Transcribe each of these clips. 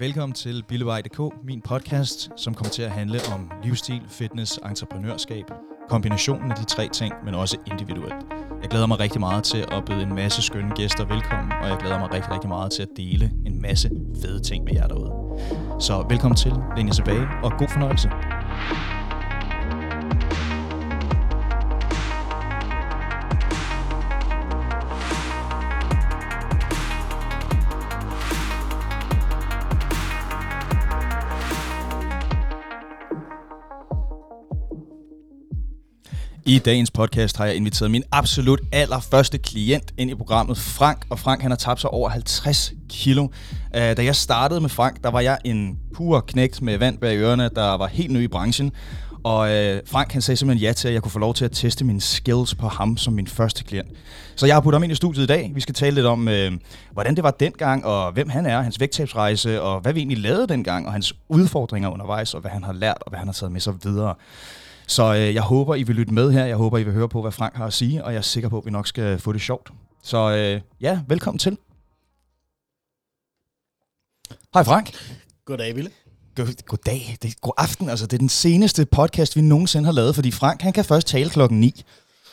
Velkommen til Billevej.dk, min podcast, som kommer til at handle om livsstil, fitness, entreprenørskab, kombinationen af de tre ting, men også individuelt. Jeg glæder mig rigtig meget til at byde en masse skønne gæster velkommen, og jeg glæder mig rigtig, rigtig meget til at dele en masse fede ting med jer derude. Så velkommen til, læn jer tilbage, og god fornøjelse. I dagens podcast har jeg inviteret min absolut allerførste klient ind i programmet, Frank. Og Frank han har tabt sig over 50 kilo. Uh, da jeg startede med Frank, der var jeg en pur knægt med vand bag ørerne, der var helt ny i branchen. Og uh, Frank han sagde simpelthen ja til, at jeg kunne få lov til at teste mine skills på ham som min første klient. Så jeg har puttet ham ind i studiet i dag. Vi skal tale lidt om, øh, hvordan det var dengang, og hvem han er, hans vægttabsrejse, og hvad vi egentlig lavede dengang, og hans udfordringer undervejs, og hvad han har lært, og hvad han har taget med sig videre. Så øh, jeg håber, I vil lytte med her. Jeg håber, I vil høre på, hvad Frank har at sige, og jeg er sikker på, at vi nok skal få det sjovt. Så øh, ja, velkommen til. Hej Frank. Goddag, Ville. God, goddag. Det er god aften. Altså, det er den seneste podcast, vi nogensinde har lavet, fordi Frank han kan først tale klokken 9.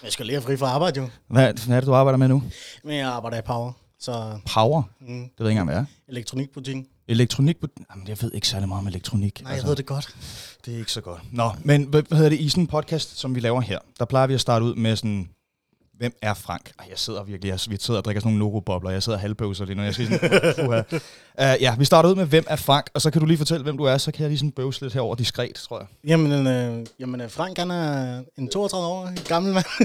Jeg skal lige have fri fra arbejde, jo. Hvad, hvad er det, du arbejder med nu? Men jeg arbejder i Power, så Power? mm, Det ved jeg ikke engang, hvad er. elektronikbutikken. Elektronik? Jamen, jeg ved ikke særlig meget om elektronik. Altså, Nej, jeg ved det godt. Det er ikke så godt. Nå, men hvad, hvad hedder det? I sådan en podcast, som vi laver her, der plejer vi at starte ud med sådan, hvem er Frank? Ej, jeg sidder virkelig, jeg, vi sidder og drikker sådan nogle Noro-bobler, jeg sidder halvbøvser lige nu, jeg siger sådan, uh, ja, vi starter ud med, hvem er Frank, og så kan du lige fortælle, hvem du er, så kan jeg lige sådan bøvse lidt herover diskret, tror jeg. Jamen, øh, jamen øh, Frank, han er en 32 år gammel mand.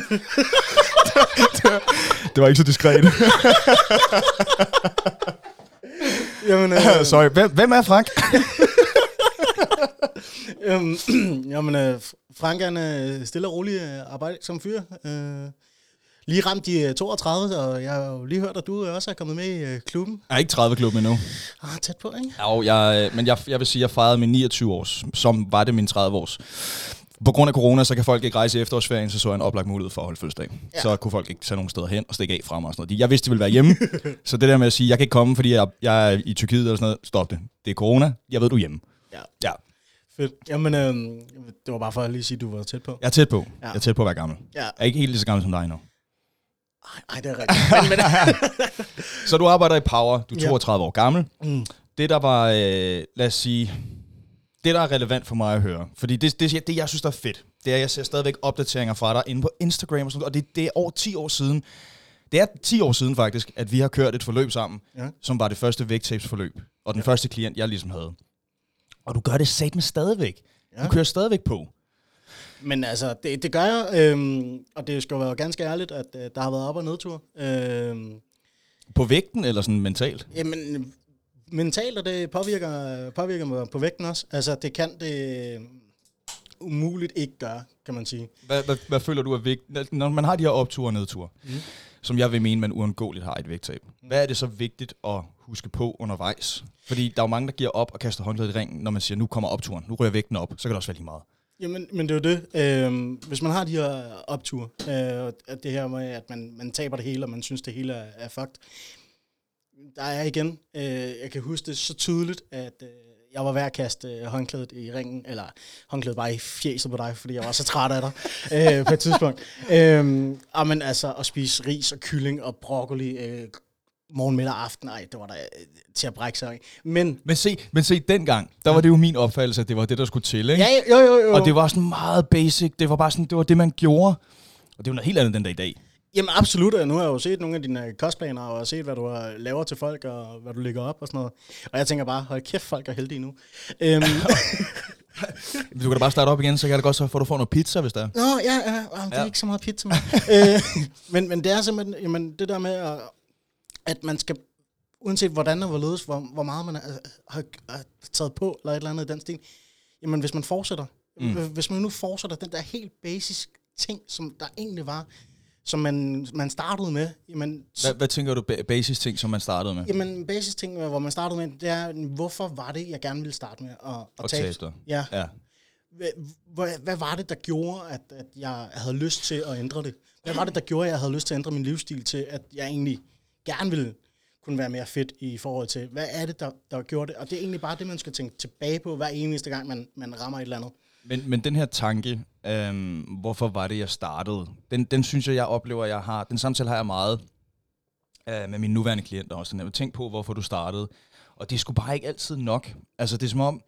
Det var ikke så diskret. jamen, øh, Sorry, hvem, hvem er Frank? øhm, jamen, øh, Frank, er stille og rolig øh, arbejde som fyr. Øh, lige ramt de øh, 32, og jeg har jo lige hørt, at du også er kommet med i øh, klubben. Jeg er ikke 30 klub endnu. Ah, tæt på, ikke? Jo, jeg, øh, men jeg, jeg vil sige, at jeg fejrede min 29 års, som var det min 30 års. På grund af corona, så kan folk ikke rejse i efterårsferien, så så jeg en oplagt mulighed for at holde fødselsdag. Ja. Ja. Så kunne folk ikke tage nogen steder hen og stikke af fra mig og sådan noget. Jeg vidste, de ville være hjemme. så det der med at sige, jeg kan ikke komme, fordi jeg, jeg er i Tyrkiet eller sådan noget, stop det. Det er corona. Jeg ved, du er hjemme. Ja. Ja, Fedt. Jamen, øh, det var bare for at lige sige, at du var tæt på. jeg er tæt på. Ja. Jeg er tæt på at være gammel. Ja. Jeg er ikke helt lige så gammel som dig nu. Ej, ej, det er rigtigt. Så du arbejder i Power. Du er Ja. 32 år gammel. mm. det der var, øh, lad os sige, det der er relevant for mig at høre, fordi det, det, det jeg synes, der er fedt, det er, at jeg ser stadigvæk opdateringer fra dig inde på Instagram og sådan noget, og det, det er over 10 år siden, det er 10 år siden faktisk, at vi har kørt et forløb sammen, Ja. som var det første vægttabsforløb, og den ja. første klient, jeg ligesom havde. Og du gør det satme stadigvæk. Ja. Ja. Du kører stadigvæk på. Men altså, det, det gør jeg, øhm, og det skal jo være ganske ærligt, at øh, der har været op- og nedtur. Øhm, På vægten eller sådan mentalt? jamen, mentalt, og det påvirker, påvirker mig på vægten også. Altså, det kan det øh, umuligt ikke gøre, kan man sige. Hvad, hvad, hvad føler du er vigtigt, når man har de her opture og nedture, Mm. som jeg vil mene, man uundgåeligt har et vægttab. Hvad er det så vigtigt at huske på undervejs? Fordi der er jo mange, der giver op og kaster håndklædet i ringen, når man siger, nu kommer opturen, nu rører vægten op, så kan det også være lige meget. Jamen, men det er jo det. Øhm, hvis man har de her opture, øh, det her med, at man, man taber det hele, og man synes, det hele er, er fucked. Der er igen, øh, jeg kan huske det så tydeligt, at øh, jeg var ved at kaste øh, håndklædet i ringen, eller håndklædet bare i fjeset på dig, fordi jeg var så træt af dig øh, på et tidspunkt. Øhm, og men altså, at spise ris og kylling og broccoli øh, morgen, middag og aften, ej, det var da øh, til at brække sig. Men, Men se, men se dengang, der var det jo min opfattelse, at det var det, der skulle til, ikke? ja, jo, jo, jo. Og det var sådan meget basic, det var bare sådan, det var det, man gjorde. Og det er jo noget helt andet den dag i dag. Jamen absolut, og nu har jeg jo set nogle af dine kostplaner, og set, hvad du laver til folk, og hvad du lægger op og sådan noget. Og jeg tænker bare, hold kæft, folk er heldige nu. Øhm, Du kan da bare starte op igen, så kan det godt så, for du får noget pizza, hvis der er. Nå, ja, ja, ja, det er Ja. ikke så meget pizza. Men, øh, men, men det er simpelthen jamen, det der med, at, at man skal, uanset hvordan og hvorledes, hvor, hvor meget man er, har, har taget på, eller et eller andet i den stil, jamen hvis man fortsætter, mm. hvis man nu fortsætter den der helt basic ting, som der egentlig var, som man, man startede med, jamen, Hvad, hvad tænker du, ba- basis ting, som man startede med? Jamen, basis ting, hvor man startede med, det er, hvorfor var det, jeg gerne ville starte med at, at Og. Ja. Ja. Hvad, hvad, hvad var det, der gjorde, at, at jeg havde lyst til at ændre det? Hvad var det, der gjorde, at jeg havde lyst til at ændre min livsstil til, at jeg egentlig gerne ville kunne være mere fedt i forhold til, hvad er det, der, der gjorde det? Og det er egentlig bare det, man skal tænke tilbage på, hver eneste gang, man, man rammer et eller andet. Men, men den her tanke, øhm, hvorfor var det, jeg startede, den, den synes jeg, jeg oplever, jeg har, den samtale har jeg meget øh, med mine nuværende klienter også. Jeg vil tænke på, hvorfor du startede. Og det er sgu bare ikke altid nok. Altså, det er som om,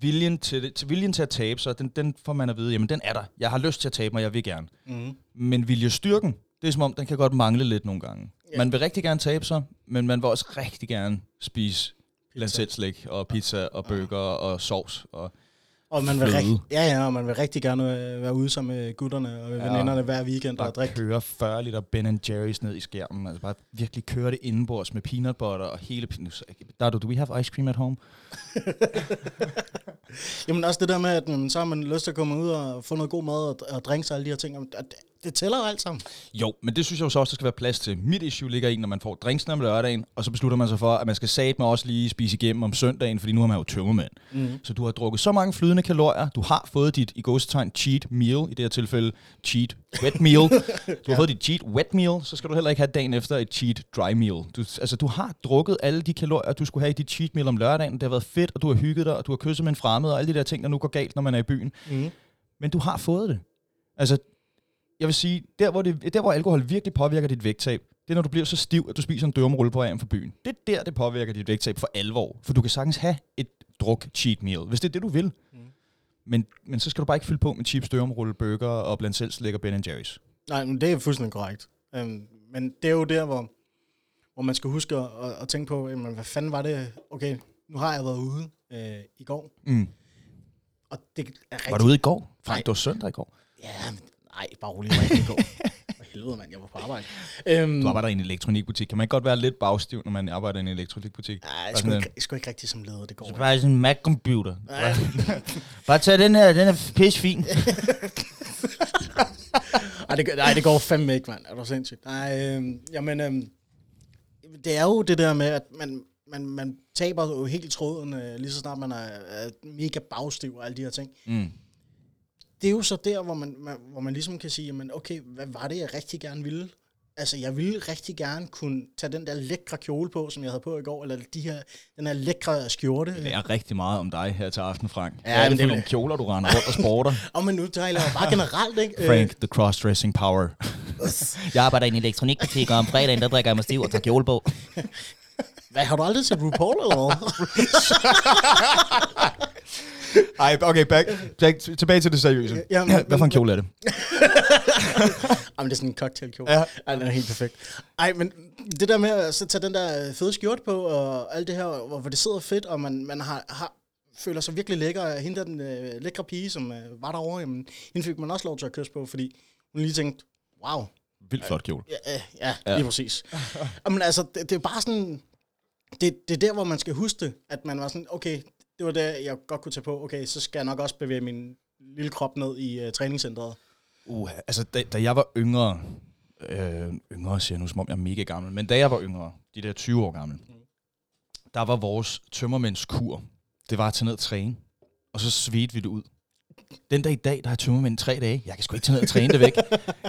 viljen til, til, viljen til at tabe sig, den, den får man at vide, jamen den er der. Jeg har lyst til at tabe mig, jeg vil gerne. Mm. Men viljestyrken, det er som om, den kan godt mangle lidt nogle gange. Ja. Man vil rigtig gerne tabe sig, men man vil også rigtig gerne spise lancetslæg og pizza og burger og sovs. Og Og man vil, Fløde. rigt, ja, ja, og man vil rigtig gerne øh, være ude sammen med gutterne og Ja. veninderne hver weekend og drikke. køre 40 liter Ben Jerry's ned i skærmen. Altså bare virkelig køre det indenbords med peanut butter og hele... pin- Dardo, do we have ice cream at home? Jamen også det der med, at jamen, så har man lyst til at komme ud og få noget god mad og, og drikke sig alle de her ting. Og det, tæller jo alt sammen. Jo, men det synes jeg jo så også, der skal være plads til. Mit issue ligger i, når man får drinksene om lørdagen, og så beslutter man sig for, at man skal satme også lige spise igennem om søndagen, fordi nu har man jo tømmermand. Mm. Så du har drukket så mange flydende kalorier, du har fået dit, i gåsetegn, cheat meal, i det her tilfælde, cheat wet meal. Du har ja. fået dit cheat wet meal, så skal du heller ikke have dagen efter et cheat dry meal. Du, altså, du har drukket alle de kalorier, du skulle have i dit cheat meal om lørdagen. Det har været fedt, og du har hygget dig, og du har kysset med en fremmed, og alle de der ting, der nu går galt, når man er i byen. Mm. Men du har fået det. Altså, jeg vil sige, der hvor, det, der hvor alkohol virkelig påvirker dit vægttab, det er, når du bliver så stiv, at du spiser en dørmrulle på vejen fra byen. Det er der, det påvirker dit vægttab for alvor. For du kan sagtens have et druk cheat meal, hvis det er det, du vil. Mm. Men, men så skal du bare ikke fylde på med chips, dørmrulle, burger og blandt selv slik og Ben Jerry's. Nej, men det er fuldstændig korrekt. Um, men det er jo der, hvor, hvor man skal huske at, at, tænke på, jamen, hvad fanden var det? Okay, nu har jeg været ude øh, i går, Mm. og det er rigtig... Var du ude i går? Nej. Frank, det var søndag i går. Ja, men, nej, bare rolig, jeg var ikke går. For helvede, mand, jeg var på arbejde. Um, Du arbejder i en elektronikbutik. Kan man ikke godt være lidt bagstiv, når man arbejder i en elektronikbutik? Nej, jeg Bare skulle ikke, jeg skulle ikke rigtig som leder, det går. ikke. Bare sådan en Mac-computer. Nej. Bare tag den her, den er pisse fin. Ej, det, nej, det går fandme ikke, mand. Er du sindssygt? Nej, øhm, jamen, øhm, det er jo det der med, at man, man, man taber jo helt tråden, øh, lige så snart man er, er mega bagstiv og alle de her ting. Mm. Det er jo så der, hvor man, man, hvor man ligesom kan sige, jamen, okay, hvad var det, jeg rigtig gerne ville? Altså, jeg ville rigtig gerne kunne tage den der lækre kjole på, som jeg havde på i går, eller de her, den her lækre skjorte. Det er rigtig meget om dig her til aften, Frank. Ja, Hvad er det for nogle kjoler, du render rundt og sporter? Og men nu taler jeg bare generelt, ikke? Frank, the cross-dressing power. Jeg arbejder i en elektronikbutik, og om fredagen, der drikker jeg mig stiv og tager kjole på. Hvad, har du aldrig set RuPaul eller hvad? Ej, okay, back, back, tilbage til det seriøse. Ja, men- Hvad for en kjole er det? Jamen, det er sådan en cocktailkjole. Ja. Ej, den er helt perfekt. Ej, men det der med at så tage den der fede skjorte på, og alt det her, hvor hvor det sidder fedt, og man, man har, har, føler sig virkelig lækker. Hende der, den øh, lækre pige, som øh, var derovre, jamen, hende fik man også lov til at kysse på, fordi hun lige tænkte, wow, Vildt flot kjole. ja, ja, Ja. ja. lige præcis. Jamen altså, det, det er bare sådan, det, det er der, hvor man skal huske det, at man var sådan, okay, det var det, jeg godt kunne tage på, okay, så skal jeg nok også bevæge min lille krop ned i uh, træningscenteret. Uh, altså, da, da jeg var yngre, øh, yngre siger jeg nu, som om jeg er mega gammel, men da jeg var yngre, de der 20 år gamle, der var vores tømmermændskur, det var at tage ned og træne, og så svedte vi det ud. Den dag i dag, der har tømmermænd tre dage. Jeg kan sgu ikke tage ned og træne det væk.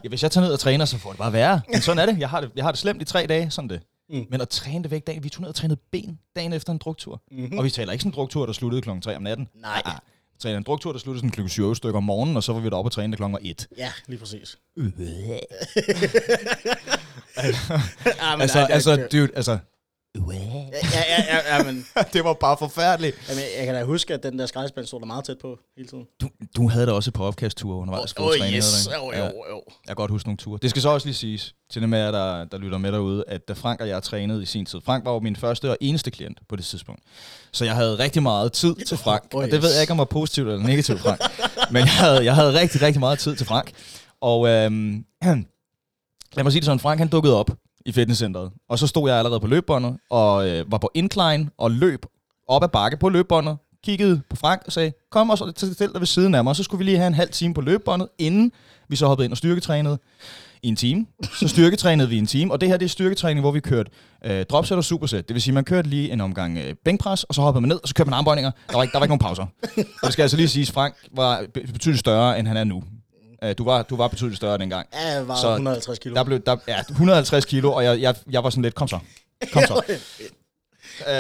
Ja, hvis jeg tager ned og træner, så får det bare være. Men sådan er det. Jeg har det, jeg har det slemt i tre dage, sådan det. Mm. Men at træne det væk dagen, vi tog ned og trænede ben dagen efter en druktur. Mm-hmm. Og vi taler ikke sådan en druktur, der sluttede klokken 3 om natten. Nej. Ah, vi trænede en druktur, der sluttede sådan klokken 7 stykker om morgenen, og så var vi deroppe og træne klokken 1. Ja, lige præcis. Øh. ja, men Altså, nej, altså, dude, altså. Ja, ja, ja, ja, men det var bare forfærdeligt. jamen, jeg kan da huske, at den der skraldespand stod der meget tæt på hele tiden. Du, du havde da også på opkastture undervejs. Åh, trænede, yes. havde du Jo, jo, Ja, jo. jeg kan godt huske nogle ture. Det skal så også lige siges til dem af jer, der, der lytter med derude, at da Frank og jeg trænede i sin tid, Frank var jo min første og eneste klient på det tidspunkt. Så jeg havde rigtig meget tid til Frank, Åh, og det yes. ved jeg ikke, om var positivt eller negativt, Frank. Men jeg havde, jeg havde rigtig, rigtig meget tid til Frank. Og øhm, lad mig sige det sådan, Frank han dukkede op i fitnesscenteret, og så stod jeg allerede på løbebåndet, og øh, var på incline og løb op ad bakke på løbebåndet, kiggede på Frank og sagde, kom og så stil dig ved siden af mig, og så skulle vi lige have en halv time på løbebåndet, inden vi så hoppede ind og styrketrænede i en time. Så styrketrænede vi en time, og det her det er styrketræning, hvor vi kørte øh, dropset og superset. Det vil sige, man kørte lige en omgang øh, bænkpres, og så hoppede man ned, og så kørte man armbøjninger. Der var ikke, der var ikke nogen pauser. Og det skal altså lige siges, Frank var be- betydeligt større, end han er nu. Øh, du, var, du var betydeligt større dengang. Ja, jeg var Så 150 kilo. Der blev der, ja, 150 kilo, og jeg, jeg, jeg var sådan lidt, kom så. Kom så.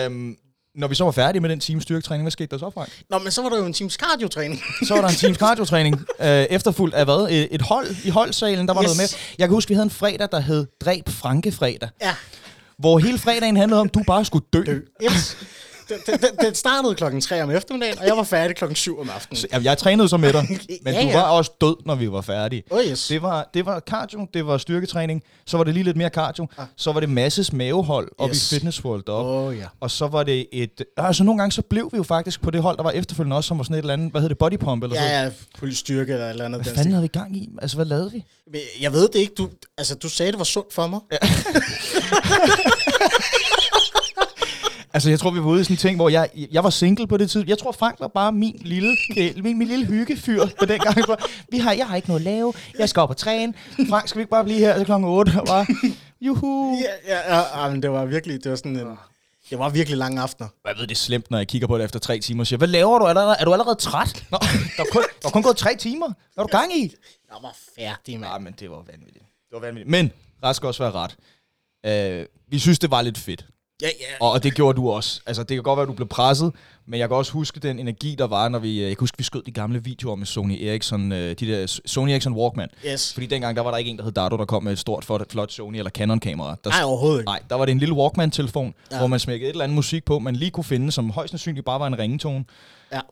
øhm, når vi så var færdige med den time styrketræning, hvad skete der så, Frank? Nå, men så var der jo en times cardio-træning. Så var der en times cardiotræning, øh, efterfulgt af hvad? Et, et hold i holdsalen, der var Yes. noget med. Jeg kan huske, vi havde en fredag, der hed Dræb Franke fredag, ja, hvor hele fredagen handlede om, at du bare skulle dø. dø. Yes. Det, det, det, det startede klokken 3 om eftermiddagen, og jeg var færdig klokken 7 om aftenen. Så, jeg trænede så med dig, men Ja, du ja. var også død, når vi var færdige. Oh yes. Det var, det var cardio, det var styrketræning, så var det lige lidt mere cardio, så var det masses mavehold op Yes. i Fitness World deroppe. Åh ja. Og så var det et... Altså nogle gange så blev vi jo faktisk på det hold, der var efterfølgende også, som var sådan et eller andet, hvad hedder det, body pump eller sådan Ja, ja, fuld styrke eller et eller andet. Hvad den fanden havde vi gang i? Altså, hvad lavede vi? Jeg ved det ikke. Du, altså, du sagde, det var sundt for mig. Ja. Altså, jeg tror, vi var ude i sådan en ting, hvor jeg, jeg var single på det tid. Jeg tror, Frank var bare min lille, min, min lille hyggefyr på den gang. Vi har, jeg har ikke noget at lave. Jeg skal op og træne. Frank, skal vi ikke bare blive her til klokken 8? Og bare, juhu. Ja, ja, ja, ja, men det var virkelig, det var sådan en, det var virkelig lange aftener. Jeg ved, det er slemt, når jeg kigger på det efter tre timer og siger, hvad laver du? Er, der, er du allerede træt? Nå, der er kun, der er kun gået tre timer. Hvad er du gang i? Jeg var færdig, mand. Nej, men det var vanvittigt. Det var vanvittigt. Men, ret skal også være ret. Uh, vi synes, det var lidt fedt. Ja, ja. Og, og det gjorde du også. Altså, det kan godt være, at du blev presset, men jeg kan også huske den energi, der var, når vi... øh, Jeg kan huske, vi skød de gamle videoer med Sony Ericsson, øh, de der Sony Ericsson Walkman. Yes. Fordi dengang, der var der ikke en, der hed Dardo, der kom med et stort, flot, Sony eller Canon-kamera. Nej, overhovedet ikke. nej, der var det en lille Walkman-telefon, ja. Ja. hvor man smækkede et eller andet musik på, man lige kunne finde, som højst sandsynligt bare var en ringetone.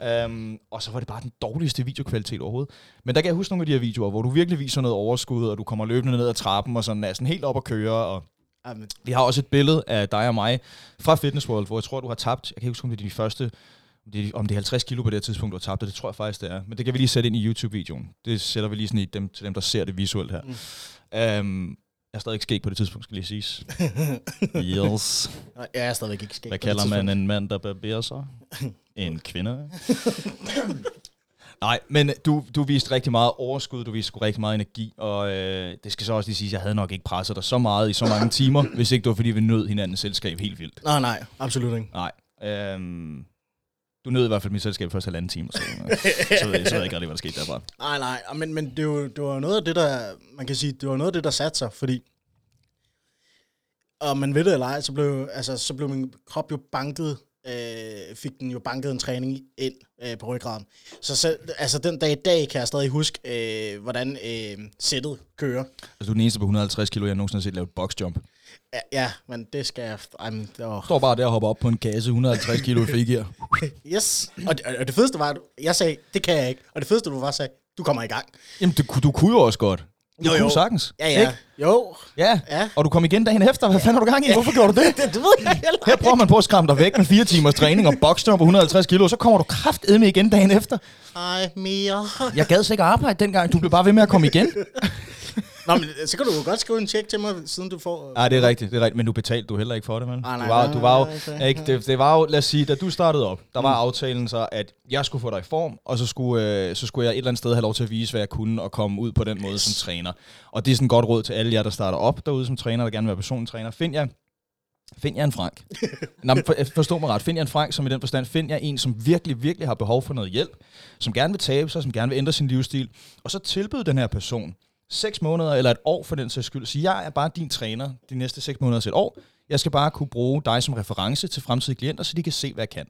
Ja. Øhm, og så var det bare den dårligste videokvalitet overhovedet. Men der kan jeg huske nogle af de her videoer, hvor du virkelig viser noget overskud, og du kommer løbende ned ad trappen, og sådan er sådan helt op at køre, og Ja, men, vi har også et billede af dig og mig fra Fitness World, hvor jeg tror, du har tabt, jeg kan ikke huske, om det er de første, om det er, om det er 50 kilo på det her tidspunkt, du har tabt det, det tror jeg faktisk, det er. Men det kan vi lige sætte ind i YouTube-videoen. Det sætter vi lige sådan i dem, til dem, der ser det visuelt her. Mm. Um, jeg har stadig ikke skæg på det tidspunkt, skal lige siges. yes. nej, jeg er stadigvæk ikke skæg. Hvad kalder man en mand, der barberer sig? En kvinde? Nej, men du, du viste rigtig meget overskud, du viste sgu rigtig meget energi, og øh, det skal så også lige sige, at jeg havde nok ikke presset dig så meget i så mange timer, hvis ikke det var, fordi vi nød hinandens selskab helt vildt. Nej, nej, absolut ikke. Nej. Øhm, du nød i hvert fald mit selskab først halvanden time, så, så, ved jeg, så ved jeg ikke rigtig, hvad der skete derfra. Nej, nej, men, men det, var, det var noget af det, der, man kan sige, det var noget af det, der satte sig, fordi, og man ved det eller ej, så blev, altså, så blev min krop jo banket, øh, fik den jo banket en træning ind øh, på ryggraden. Så selv, altså den dag i dag kan jeg stadig huske, øh, hvordan øh, sættet kører. Altså, du er den eneste på 150 kilo, jeg nogensinde har set lave et boxjump. Ja, ja, men det skal jeg... Men, åh. Står bare der og hopper op på en kasse, 150 kilo i frigir. Yes. Og det, og det fedeste var, at jeg sagde, det kan jeg ikke. Og det fedeste, du var, sagde, du kommer i gang. Jamen, du, du kunne jo også godt. Du Jo, kunne jo. sagtens. Ja, ja. Ikke? Jo. Ja. Ja. Og du kom igen dagen efter. Hvad fanden har du gang i? Hvorfor gjorde du det? Det, det ved jeg heller Her prøver man på at skræmme dig væk med fire timers træning og boxjump på 150 kilo, og så kommer du kraftedme igen dagen efter. Ej, mere. Jeg gad så ikke arbejde dengang. Du blev bare ved med at komme igen. Nå, men så kan du jo godt skrive en check til mig, siden du får... Nej, det er rigtigt, det er rigtigt. Men du betalte du heller ikke for det, vel? Ah, nej, du var, nej, du var jo, nej, ikke, det, det, var jo, lad os sige, da du startede op, der var aftalen så, at jeg skulle få dig i form, og så skulle, øh, så skulle jeg et eller andet sted have lov til at vise, hvad jeg kunne, og komme ud på den måde som træner. Og det er sådan et godt råd til alle jer, der starter op derude som træner, der gerne vil være personlig træner. Find jer, find jer en Frank. Nå, for, forstå mig ret. Find jer en Frank, som i den forstand, find jer en, som virkelig, virkelig har behov for noget hjælp, som gerne vil tabe sig, som gerne vil ændre sin livsstil, og så tilbyde den her person seks måneder eller et år for den sags skyld. Så jeg er bare din træner de næste seks måneder til et år. Jeg skal bare kunne bruge dig som reference til fremtidige klienter, så de kan se, hvad jeg kan.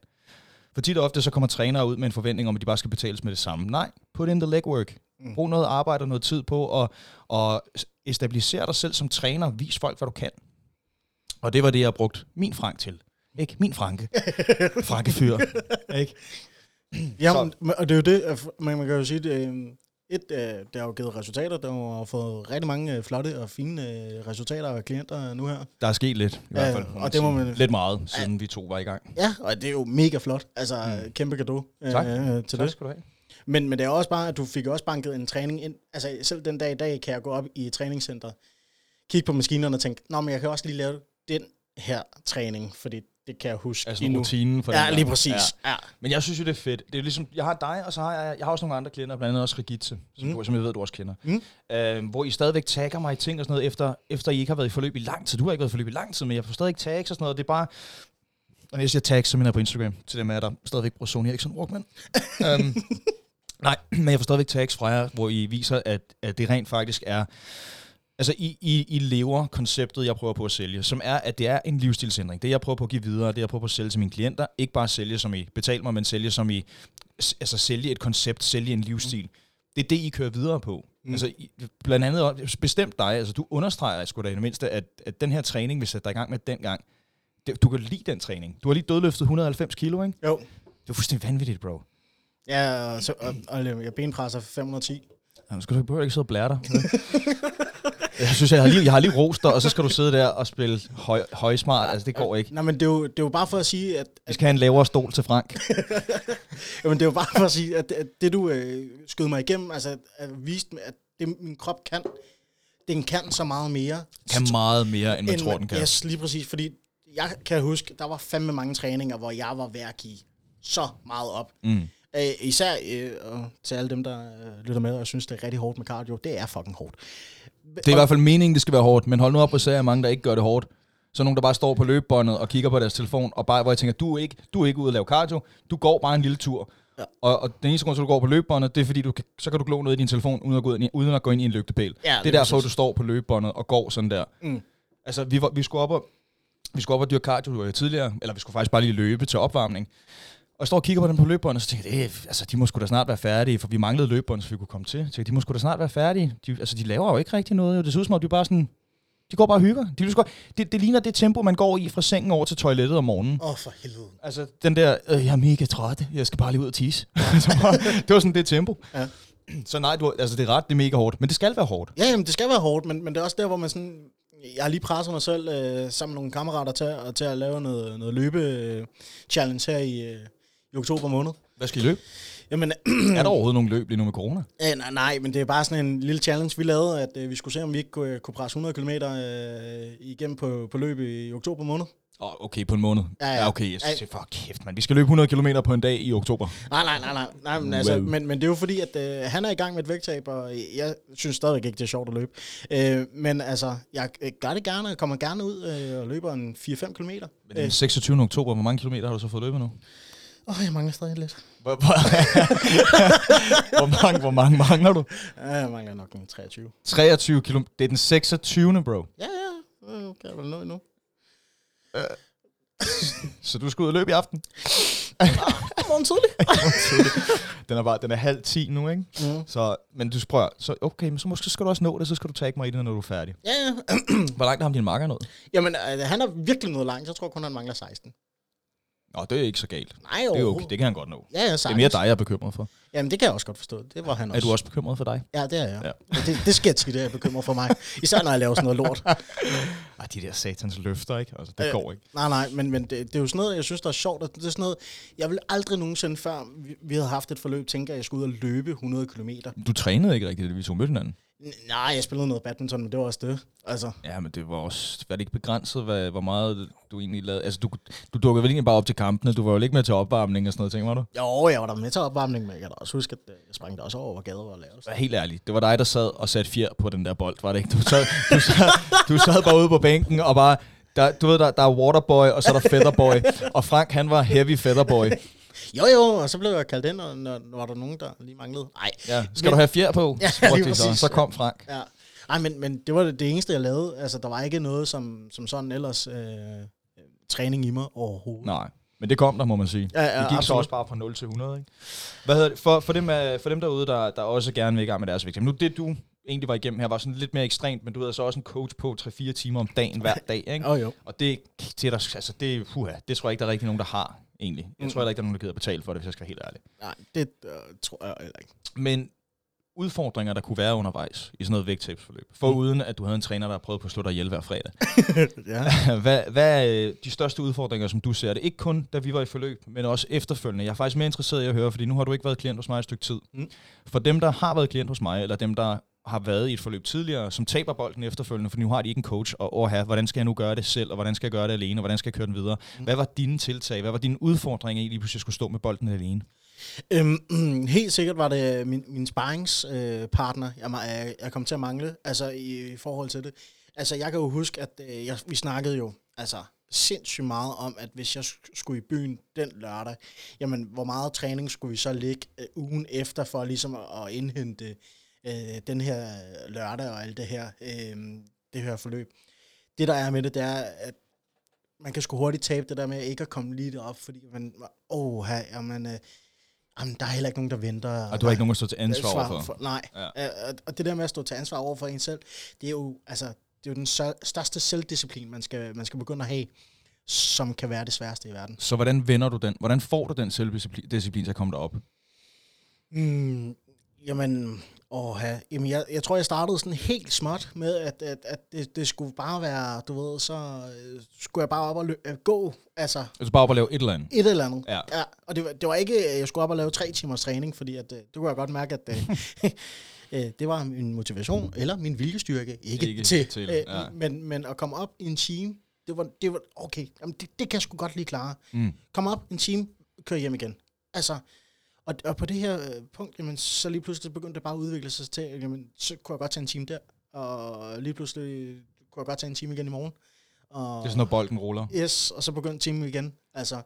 For tit og ofte så kommer trænere ud med en forventning om, at de bare skal betales med det samme. Nej, put in the legwork. Brug noget arbejde og noget tid på at, at estabilisere dig selv som træner. Vis folk, hvad du kan. Og det var det, jeg har brugt min Frank til. Ikke? Min Franke. Frankefyr. Ikke? Ja, Så- men, og det er jo det, man, man kan jo sige, det, et, øh, det har jo givet resultater, der har fået rigtig mange øh, flotte og fine øh, resultater af klienter nu her. Der er sket lidt, i Ja, hvert fald. og det må man- Lidt meget, siden vi to var i gang. Ja, og det er jo mega flot. Altså, mm. kæmpe gave øh, Tak. til Tak det. skal du have. Men, men det er også bare, at du fik også banket en træning ind. Altså, selv den dag i dag kan jeg gå op i et træningscenter, kigge på maskinerne og tænke, nå, men jeg kan også lige lave den her træning, fordi det kan jeg huske Altså endnu. rutinen for Ja, lige præcis. Ja. Ja. Men jeg synes jo, det er fedt. Det er ligesom, jeg har dig, og så har jeg, jeg har også nogle andre klienter, blandt andet også Regitze, som, mm. som jeg ved, du også kender. Mm. Øh, hvor I stadigvæk tagger mig i ting og sådan noget, efter, efter I ikke har været i forløb i lang tid. Du har ikke været i forløb i lang tid, men jeg får stadig tags og sådan noget. Det er bare... Og når jeg siger tags, så mener jeg på Instagram, til dem af jer, der stadigvæk bruger Sony Ericsson Walkman. um, nej, men jeg får stadigvæk tags fra jer, hvor I viser, at, at det rent faktisk er Altså, I, I, I lever konceptet, jeg prøver på at sælge, som er, at det er en livsstilsændring. Det, jeg prøver på at give videre, det jeg prøver på at sælge til mine klienter, ikke bare sælge som I betaler mig, men sælge som I, altså sælge et koncept, sælge en livsstil. Det er det, I kører videre på. Mm. Altså, I, blandt andet bestemt dig, altså du understreger sgu da i det mindste, at, at den her træning, vi sætter dig i gang med dengang, det, du kan lide den træning. Du har lige dødløftet 190 kilo, ikke? Jo. Det er fuldstændig vanvittigt, bro. Ja, og, så, og, og jeg benpresser 510. Jamen, skal du ikke ikke sidde og blære dig. jeg synes, jeg har, lige, jeg har lige rost dig, og så skal du sidde der og spille høj, højsmart. Altså, det går ikke. Nej, men det er, jo, det er jo bare for at sige, at, Vi at, skal have en lavere stol til Frank. jamen, det er jo bare for at sige, at, at det du øh, skød mig igennem, altså at, at viste, mig, at det min krop kan, den kan så meget mere. Kan meget mere, end man tror, man- den kan. Yes, lige præcis, fordi jeg kan huske, der var fandme mange træninger, hvor jeg var ved at give så meget op. Mm. Øh, især øh, til alle dem, der øh, lytter med og synes, det er rigtig hårdt med cardio. Det er fucking hårdt. Det er i hvert fald meningen, det skal være hårdt, men hold nu op, hvor ser jeg mange, der ikke gør det hårdt. Så nogen, der bare står på løbebåndet og kigger på deres telefon, og bare, hvor jeg tænker, du er ikke, du er ikke ude at lave cardio, du går bare en lille tur. Ja. Og, og den eneste grund til, at du går på løbebåndet, det er fordi, du kan, så kan du glo noget i din telefon, uden at gå ind i, uden at gå ind i en lygtepæl. Ja, det er lige derfor, du står på løbebåndet og går sådan der. Mm. Altså, vi, var, vi skulle op og, vi skulle op og dyrke cardio øh, tidligere, eller vi skulle faktisk bare lige løbe til opvarmning. Og jeg står og kigger på dem på løbebåndet, og så tænker jeg, "Øh, altså, de må sgu da snart være færdige, for vi manglede løbebånd, så vi kunne komme til. Så tænkte, jeg, de må sgu da snart være færdige. De, altså, de laver jo ikke rigtig noget. Det ser ud som om, de bare sådan, de går bare og hygger. De, sgu- det, det ligner det tempo, man går i fra sengen over til toilettet om morgenen. Åh, oh, for helvede. Altså, den der, øh, jeg er mega træt, jeg skal bare lige ud og tisse. Så bare- det var sådan det tempo. Ja. Så nej, du, altså, det er ret, det er mega hårdt, men det skal være hårdt. Ja, jamen, det skal være hårdt, men, men det er også der, hvor man sådan... Jeg har lige presset mig selv øh, sammen med nogle kammerater til, at- til at lave noget, noget løbe-challenge her i, øh, i oktober måned. Hvad skal I løbe? Jamen, er der overhovedet nogen løb lige nu med corona? øh, nej, nej, men det er bare sådan en lille challenge, vi lavede, at øh, vi skulle se, om vi ikke kunne, kunne presse 100 km øh, igennem på, på løb i oktober måned. Oh, okay, på en måned. Ja, ja. ja okay. Jeg siger, for kæft, man. Vi skal løbe 100 km på en dag i oktober. Nej, nej, nej, nej. nej men, altså, men, men det er jo fordi, at øh, han er i gang med et vægttab, og jeg synes stadigvæk ikke, det er sjovt at løbe. Øh, men altså, jeg øh, gør det gerne, og kommer gerne ud øh, og løber en 4-5 km. Men den 26. oktober, hvor mange kilometer har du så fået løbet nu? Åh, jeg mangler stadig lidt. Hvor, hvor, hvor, mange, hvor mange mangler du? Ja, jeg mangler nok en 23. 23 km. Det er den 26. bro. Ja, ja, øh, kan jeg vel nå endnu. Så du skal ud og løbe i aften? Morgen tidlig. Den er bare, den er halv 10 nu, ikke? Mm. Så, men du spørger, så okay, men så måske skal du også nå det, så skal du tage mig i det, når du er færdig. Ja, ja. Hvor langt har din marker nået? Jamen, øh, han er virkelig noget langt. Jeg tror kun, han mangler 16. Nå, det er ikke så galt. Nej, Det er okay, det kan han godt nå. Ja, ja, Det er mere dig, jeg er bekymret for. Jamen, det kan jeg også godt forstå. Det var han også. Er du også bekymret for dig? Ja, det er jeg. Ja. Ja. Det, det sker tit, at jeg er bekymret for mig. Især når jeg laver sådan noget lort. Ej, de der satans løfter, ikke? Altså, det Øh, går ikke. Nej, nej, men, men det, det er jo sådan noget, jeg synes, der er sjovt. og Det er sådan noget, jeg vil aldrig nogensinde før, vi, vi havde haft et forløb, tænke, at jeg skulle ud og løbe 100 km. Du trænede ikke rigtigt, vi to mødte hinanden. Nej, jeg spillede noget badminton, men det var også det. Altså, Ja, men det var også, var det ikke begrænset, hvad, hvor meget du egentlig lavede? Altså, du, du dukkede vel egentlig bare op til kampene, du var jo ikke med til opvarmning og sådan noget, ting, var du? jo, jeg var der med til opvarmning, men jeg kan da også huske, at øh, jeg sprang der også over, hvor gader var lavet. Vær helt ærlig, det var dig, der sad og satte fjer på den der bold, var det ikke? Du sad, du sad, du sad bare ude på bænken og bare, der, du ved, der, der er Waterboy, og så er der Featherboy. Og Frank, han var heavy Featherboy. Jo, jo, og så blev jeg kaldt ind, og når, når var der nogen, der lige manglede. Nej, Ja, skal Men- du have fjer på? Ja, lige de så. så kom Frank. Ja. Ej, men, men det var det, det eneste, jeg lavede. Altså, der var ikke noget som, som sådan ellers øh, træning i mig overhovedet. Nej, men det kom der, må man sige. Ja, ja, det gik så absolut. også bare fra 0 til 100, ikke? Hvad hedder det? For, for, dem, øh, for dem derude, der, der også gerne vil i gang med deres vægt. Nu, det du egentlig var igennem her, var sådan lidt mere ekstremt, men du havde så også en coach på 3-4 timer om dagen hver dag, ikke? Oh, jo. Og det, er der, altså, det, puha, det tror jeg ikke, der er rigtig nogen, der har, egentlig. Jeg Mm. tror heller ikke, der er nogen, der gider betale for det, hvis jeg skal være helt ærlig. Nej, det øh, tror jeg heller ikke. Men udfordringer, der kunne være undervejs i sådan noget vægttabsforløb, for Mm. uden at du havde en træner, der prøvede på at slå dig ihjel hver fredag. ja. hvad, hvad er øh, de største udfordringer, som du ser det? Ikke kun, da vi var i forløb, men også efterfølgende. Jeg er faktisk mere interesseret i at høre, fordi nu har du ikke været klient hos mig et stykke tid. Mm. For dem, der har været klient hos mig, eller dem, der har været i et forløb tidligere, som taber bolden efterfølgende, for nu har de ikke en coach, og åh, her, hvordan skal jeg nu gøre det selv, og hvordan skal jeg gøre det alene, og hvordan skal jeg køre den videre? Mm. Hvad var dine tiltag? Hvad var dine udfordringer i lige pludselig skulle stå med bolden alene? Øhm, helt sikkert var det min, min sparringspartner, øh, jeg, jeg, kom til at mangle, altså i, i forhold til det. Altså, jeg kan jo huske, at øh, jeg, vi snakkede jo altså, sindssygt meget om, at hvis jeg sk- skulle i byen den lørdag, jamen, hvor meget træning skulle vi så ligge øh, ugen efter for ligesom at, at indhente øh, den her lørdag og alt det her, øh, det her forløb. Det, der er med det, det er, at man kan sgu hurtigt tabe det der med ikke at komme lige derop, fordi man, åh, her, jamen, øh, jamen, der er heller ikke nogen, der venter. Og du har ikke nogen at stå til ansvar Svar for. Nej, Ja. ja. og, og det der med at stå til ansvar over for en selv, det er jo, altså, det er jo den stør- største selvdisciplin, man skal, man skal begynde at have, som kan være det sværeste i verden. Så hvordan vender du den? Hvordan får du den selvdisciplin disciplin til at komme derop? Mm, jamen, åh, ja. jamen jeg, jeg tror, jeg startede sådan helt småt med, at, at, at det, det skulle bare være, du ved, så øh, skulle jeg bare op og lø- øh, gå, altså Altså bare op og lave et eller andet. et eller andet. Ja. ja og det var, det var ikke, at jeg skulle op og lave tre timers træning, fordi at, øh, det kunne jeg godt mærke, at øh, øh, det var min motivation, eller min viljestyrke, ikke, Ikke ikke til. til, øh, ja. men, men at komme op i en time, det var, det var okay, jamen det, det kan jeg sgu godt lige klare. Mm. Kom op en time, kør hjem igen. Altså, og, og på det her øh, punkt, jamen, så lige pludselig begyndte det bare at udvikle sig til, jamen, så kunne jeg godt tage en time der, og lige pludselig kunne jeg godt tage en time igen i morgen. Og, Det er sådan, når bolden ruller. Yes, og så begyndte timen igen. Altså,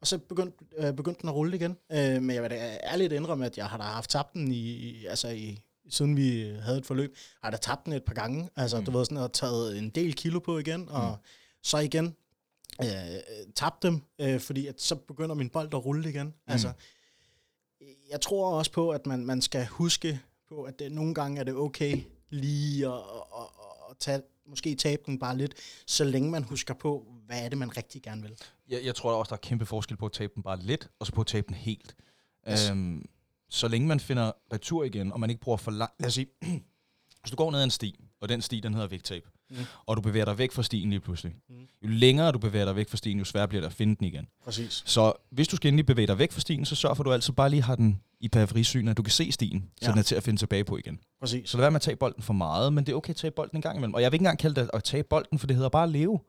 og så begyndte, øh, begyndte den at rulle igen. Øh, men jeg vil da ærligt indrømme, at jeg har da haft tabt den i, i altså i, siden vi havde et forløb, har da tabt den et par gange. Altså, mm. du ved sådan, at taget en del kilo på igen, og Mm. så igen øh, tabt dem, øh, fordi at så begynder min bold at rulle igen. Mm. Altså, jeg tror også på, at man, man skal huske på, at det, nogle gange er det okay lige at, at, at, at tage, måske tabe den bare lidt, så længe man husker på, hvad er det, man rigtig gerne vil. Jeg, jeg tror også, der er kæmpe forskel på at tabe den bare lidt, og så på at tabe den helt. Yes. Øhm, så længe man finder retur igen, og man ikke bruger for lang... Lad os sige, hvis du går ned ad en sti, og den sti, den hedder vægttab, Mm. og du bevæger dig væk fra stien lige pludselig. Mm. Jo længere du bevæger dig væk fra stien, jo sværere bliver det at finde den igen. Præcis. Så hvis du skal endelig bevæge dig væk fra stien, så sørg for, at du altid bare lige har den i periferisynet, at du kan se stien, så Ja. den er til at finde tilbage på igen. Præcis. Så lad være med at tage bolden for meget, men det er okay at tage bolden en gang imellem. Og jeg vil ikke engang kalde det at tage bolden, for det hedder bare at leve.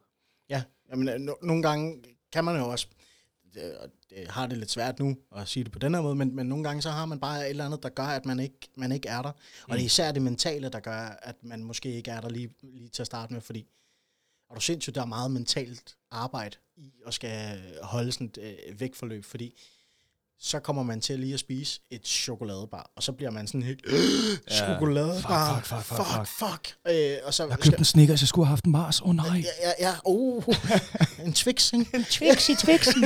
Ja, jamen, øh, no- nogle gange kan man jo også, det har det lidt svært nu at sige det på den her måde, men, men nogle gange så har man bare et eller andet, der gør, at man ikke, man ikke er der. Og det er især det mentale, der gør, at man måske ikke er der lige, lige til at starte med, fordi og du sindssygt, der er meget mentalt arbejde i at skal holde sådan et øh, vægtforløb, fordi så kommer man til lige at spise et chokoladebar, og så bliver man sådan helt, Ja. chokoladebar, Fuck, fuck, fuck, fuck, fuck, fuck. Øh, og så Jeg har købt en Snickers, jeg skulle have haft en Mars. Åh oh, nej. Ja, ja, ja, oh, en Twix? En Twixy, Twixy.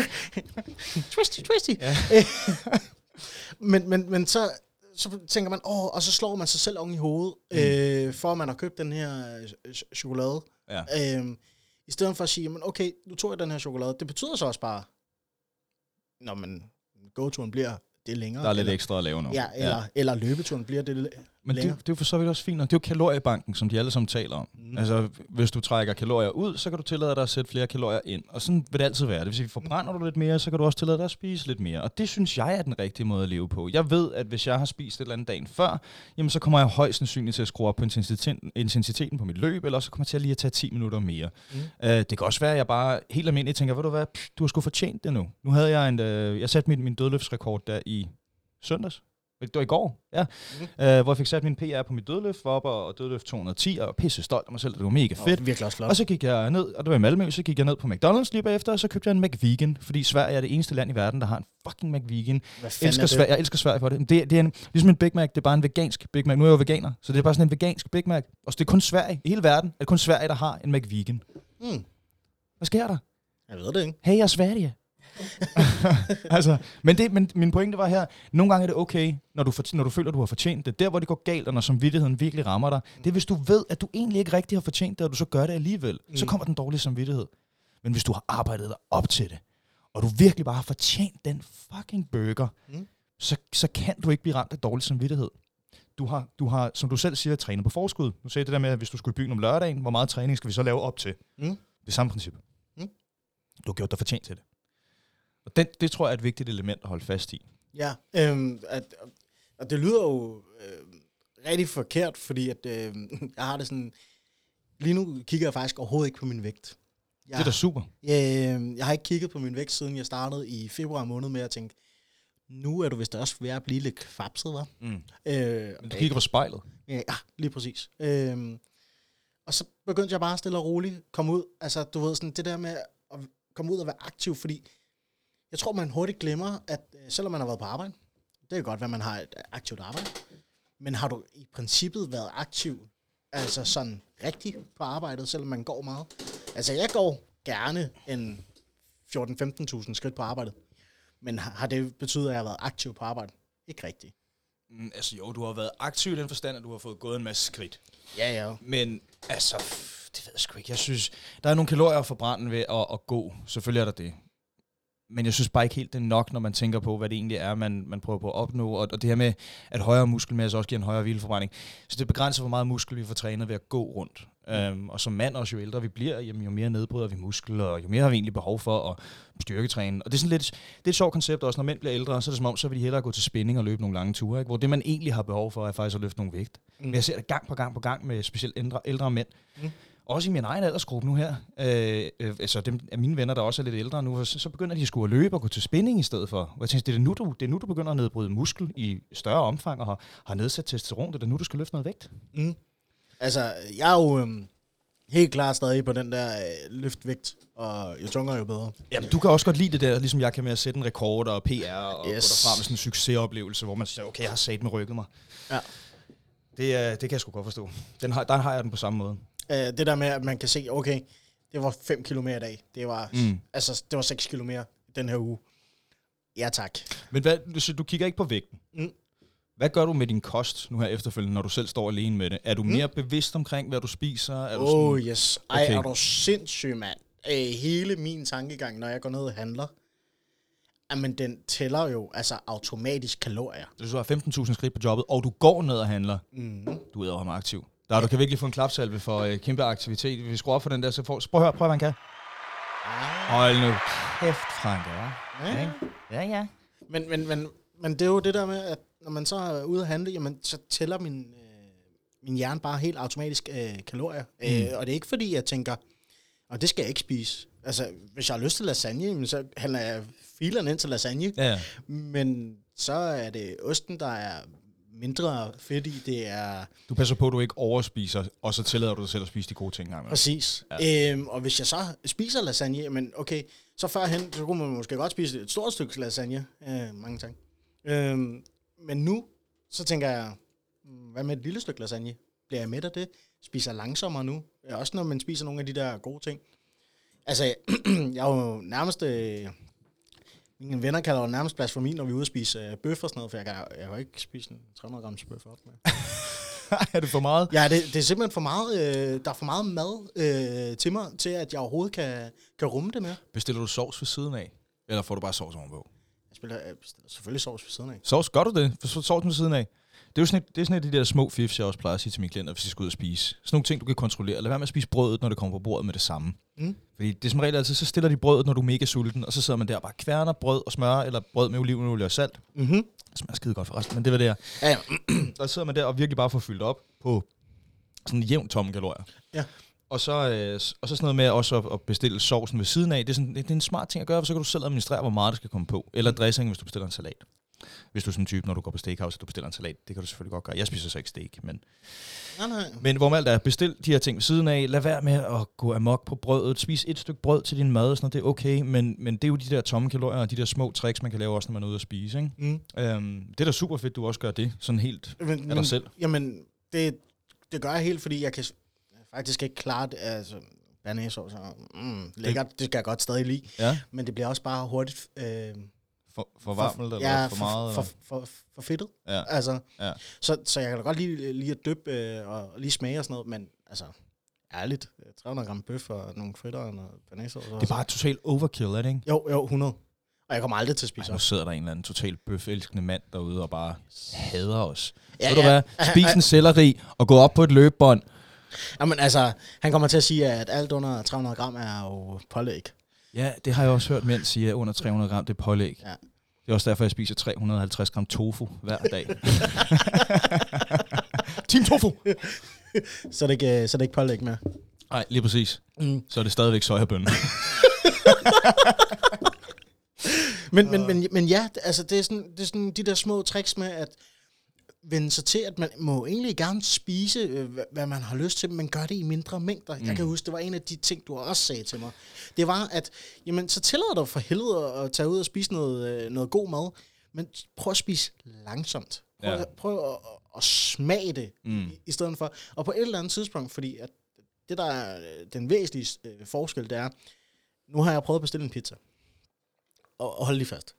twisty, twisty. Ja. men, men, men så, så tænker man, åh, og så slår man sig selv oven i hovedet, mm. øh, for at man har købt den her øh, ch- chokolade. Ja. Øh, I stedet for at sige, men okay, nu tog jeg den her chokolade. Det betyder så også bare, når man gåturen bliver det længere. Der er lidt eller, ekstra at lave nu. Ja, eller, ja. eller løbeturen bliver det Men det, det er jo for så vidt også fint nok. Det er jo kaloriebanken, som de alle sammen taler om. Mm. Altså, hvis du trækker kalorier ud, så kan du tillade dig at sætte flere kalorier ind. Og sådan vil det altid være. Det vil sige, forbrænder du lidt mere, så kan du også tillade dig at spise lidt mere. Og det synes jeg er den rigtige måde at leve på. Jeg ved, at hvis jeg har spist et eller andet dagen før, jamen så kommer jeg højst sandsynligt til at skrue op på intensiteten, intensiteten på mit løb, eller så kommer jeg til at lige at tage 10 minutter mere. Mm. Mm. Uh, det kan også være, at jeg bare helt almindeligt tænker, ved du hvad, pff, du har sgu fortjent det nu. Nu havde jeg en, uh, jeg satte min, min dødløftsrekord der i søndags. Det var i går, ja. Mm. Uh, hvor jeg fik sat min PR på mit dødløft, var op og, og dødløft 210, og pisse stolt af mig selv, det var mega fedt. er virkelig også flot. Og så gik jeg ned, og det var i Malmø, så gik jeg ned på McDonald's lige bagefter, og så købte jeg en McVegan, fordi Sverige er det eneste land i verden, der har en fucking McVegan. Elsker, er Sverige, jeg elsker Sverige for det. Det, det er en, ligesom en Big Mac, det er bare en vegansk Big Mac. Nu er jeg jo veganer, så det er bare sådan en vegansk Big Mac. Og det er kun Sverige, i hele verden, er det kun Sverige, der har en McVegan. Mm. Hvad sker der? Jeg ved det ikke. Hey, jeg er Sverige. altså, men, det, men min pointe var her, nogle gange er det okay, når du, for, når du føler, du har fortjent det. Der, hvor det går galt, og når samvittigheden virkelig rammer dig, det er, hvis du ved, at du egentlig ikke rigtig har fortjent det, og du så gør det alligevel. Mm. Så Mm. kommer den dårlige samvittighed. Men hvis du har arbejdet dig op til det, og du virkelig bare har fortjent den fucking burger, Mm. så, så kan du ikke blive ramt af dårlig samvittighed. Du har, du har, som du selv siger, trænet på forskud. Nu sagde det der med, at hvis du skulle i byen om lørdagen, hvor meget træning skal vi så lave op til? Mm. Det samme princip. Mm. Du har gjort dig fortjent til det. Og den, det tror jeg er et vigtigt element at holde fast i. Ja, øhm, at, og det lyder jo øh, rigtig forkert, fordi at, øh, jeg har det sådan... Lige nu kigger jeg faktisk overhovedet ikke på min vægt. Jeg, Det er da super. øh, jeg har ikke kigget på min vægt, siden jeg startede i februar måned med at tænke, nu er du vist også ved at blive lidt kvapset, hva'? Mm. Øh, Men du kigger på spejlet. Ja, lige præcis. Øhm, og så begyndte jeg bare stille og roligt komme ud. Altså, du ved, sådan det der med at komme ud og være aktiv, fordi jeg tror, man hurtigt glemmer, at øh, selvom man har været på arbejde, det kan godt være, man har et øh, aktivt arbejde, Men har du i princippet været aktiv, altså sådan rigtig på arbejdet, selvom man går meget? Altså, jeg går gerne en 14-15.000 skridt på arbejdet. Men har det betydet, at jeg har været aktiv på arbejde? Ikke rigtigt. Mm, altså jo, du har været aktiv i den forstand, at du har fået gået en masse skridt. Ja, ja. Men altså, det ved jeg sgu ikke. Jeg synes, der er nogle kalorier at forbrænde ved at, at gå. Selvfølgelig er der det. Men jeg synes bare ikke helt, det er nok, når man tænker på, hvad det egentlig er, man, man prøver på at opnå. Og, og det her med, at højere muskelmasse også giver en højere hvileforbrænding. Så det begrænser, hvor meget muskel vi får trænet ved at gå rundt. Um, og som mand, også jo ældre vi bliver, jamen, jo mere nedbryder vi muskel, og jo mere har vi egentlig behov for at styrketræne. Og det er sådan lidt, det er et sjovt koncept også, når mænd bliver ældre, så er det som om, så vil de hellere gå til spinning og løbe nogle lange ture. Ikke? Hvor det, man egentlig har behov for, er faktisk at løfte nogle vægt. Mm. Men jeg ser det gang på gang på gang med specielt ældre, ældre mænd. Mm. Også i min egen aldersgruppe nu her. Øh, øh, altså dem af mine venner, der også er lidt ældre nu, så, så begynder de at skulle løbe og gå til spinning i stedet for. Og jeg tænker, det er nu, du, det er nu, du begynder at nedbryde muskel i større omfang og har, har nedsat testosteron. Det er nu, du skal løfte noget vægt. Mm. Altså, jeg er jo øhm, helt klart stadig på den der øh, løftvægt, og jo tungere, jo bedre. Jamen, du kan også godt lide det der, ligesom jeg kan med at sætte en rekord og PR og yes. Gå derfra med sådan en succesoplevelse, hvor man siger, okay, jeg har sat med rykket mig. Ja. Det, er, det kan jeg sgu godt forstå. Den har, der har jeg den på samme måde. Øh, det der med, at man kan se, okay, det var 5 km i dag. Det var, Mm. mm. altså, det var 6 km den her uge. Ja, tak. Men hvad, så du kigger ikke på vægten? Mm. Hvad gør du med din kost nu her efterfølgende, når du selv står alene med det? Er du mere bevidst omkring, hvad du spiser? Er du Oh yes. Ej, Okay. er du sindssyg, mand. Øh, hele min tankegang, når jeg går ned og handler, jamen den tæller jo altså automatisk kalorier. Hvis du har 15.000 skridt på jobbet, og du går ned og handler, Mm. du er ham aktiv. Der, du kan virkelig få en klapsalve for øh, kæmpe aktivitet. Hvis vi skruer op for den der, så får, prøv at høre, prøv hvad han kan. Ah. Hold nu kæft, Frank, ja. Ja. Ja, ja. Men, men, men, men det er jo det der med, at når man så er ude at handle, jamen, så tæller min, øh, min hjerne bare helt automatisk øh, kalorier. Mm. Øh, og det er ikke fordi, jeg tænker, og det skal jeg ikke spise. Altså, hvis jeg har lyst til lasagne, så handler jeg filerne ind til lasagne. Ja, Men så er det osten, der er mindre fedt i. Det er du passer på, at du ikke overspiser, og så tillader du dig selv at spise de gode ting imellem. præcis. Ja. Øhm, og hvis jeg så spiser lasagne, men okay, så førhen, så kunne man måske godt spise et stort stykke lasagne. Øh, mange tak. Øhm, men nu, så tænker jeg, mm, hvad med et lille stykke lasagne? Bliver jeg mæt af det? Spiser langsommere nu? Også når man spiser nogle af de der gode ting. Altså, jeg er jo nærmest... Øh, mine venner kalder jo nærmest blasfemi, når vi er ude og spise øh, bøf og sådan noget, for jeg kan, jeg kan ikke spise en 300 grams bøf op med. er det for meget? Ja, det, det er simpelthen for meget, øh, der er for meget mad øh, til mig, til at jeg overhovedet kan, kan rumme det med. Bestiller du sovs ved siden af? Eller får du bare sovs ovenpå? Jeg spiller, jeg bestiller selvfølgelig sovs ved siden af. Sovs, gør du det? Sovs ved siden af? Det er jo sådan, et, det er sådan et af de der små fifs, jeg også plejer at sige til mine klienter, hvis de skal ud og spise. Sådan nogle ting, du kan kontrollere. Lad være med at spise brødet, når det kommer på bordet med det samme. Mm. Fordi det er som regel altid, så stiller de brødet, når du er mega sulten, og så sidder man der og bare kværner brød og smør, eller brød med olivenolie og salt. Mm-hmm. Det smager skide godt forresten, men det var det her. Ja, ja. Og så sidder man der og virkelig bare får fyldt op på sådan jævnt tomme kalorier. Ja. Og så, øh, og så sådan noget med også at, at bestille sovsen ved siden af. Det er, sådan, det, det er en smart ting at gøre, for så kan du selv administrere, hvor meget der skal komme på. Eller dressing, hvis du bestiller en salat. Hvis du er sådan en type, når du går på steakhouse, og du bestiller en salat. Det kan du selvfølgelig godt gøre. Jeg spiser så ikke steak, men... Nej, nej. Men hvor alt er, bestil de her ting ved siden af. Lad være med at gå amok på brødet. Spis et stykke brød til din mad, og sådan noget. det er okay. Men, men det er jo de der tomme kalorier, og de der små tricks, man kan lave også, når man er ude at spise. Ikke? Mm. Øhm, det er da super fedt, du også gør det. Sådan helt Men, af dig selv. Jamen, det, det gør jeg helt, fordi jeg kan faktisk ikke klare det. Altså, er mm, lækkert, det skal jeg godt stadig lide. Ja. Men det bliver også bare hurtigt... Øh, For, for varmt, eller ja, for meget? For, eller? for, for, for fedtet. Ja. Altså, Ja. så, så jeg kan da godt lide, lide at dyppe øh, og lige smage og sådan noget, men altså, ærligt, øh, 300 gram bøf og nogle fritter og noget banæsovs. Det er bare totalt overkill, er det ikke? Jo, jo, 100. Og jeg kommer aldrig til at spise Ej, nu sidder der en eller anden totalt bøffelskende mand derude og bare hader os. Ja, Ja, Ved du ja. hvad? Spis en selleri og gå op på et løbebånd. Jamen altså, han kommer til at sige, at alt under 300 gram er jo pålæg. Ja, det har jeg også hørt mænd sige, at under 300 gram, det er pålæg. Ja. Det er også derfor, jeg spiser 350 gram tofu hver dag. Team tofu! Så er det ikke, så er det ikke pålæg mere. Nej, lige præcis. Mm. Så er det stadigvæk sojabønner. Men, men, men, men ja, altså, det er, sådan, det er sådan de der små tricks med at vende sig til, at man må egentlig gerne spise, øh, hvad- man har lyst til, men gør det i mindre mængder. Mm. Jeg kan huske, det var en af de ting, du også sagde til mig. Det var, at jamen, så tillader dig for helvede at tage ud og spise noget, øh, noget god mad, men prøv at spise langsomt. Prøv, Ja. prøv at, at smage det, Mm. mm. i stedet for. Og på et eller andet tidspunkt, fordi at det, der er øh, den væsentlige øh, forskel, det er, nu har jeg prøvet at bestille en pizza. Og, og hold lige fast.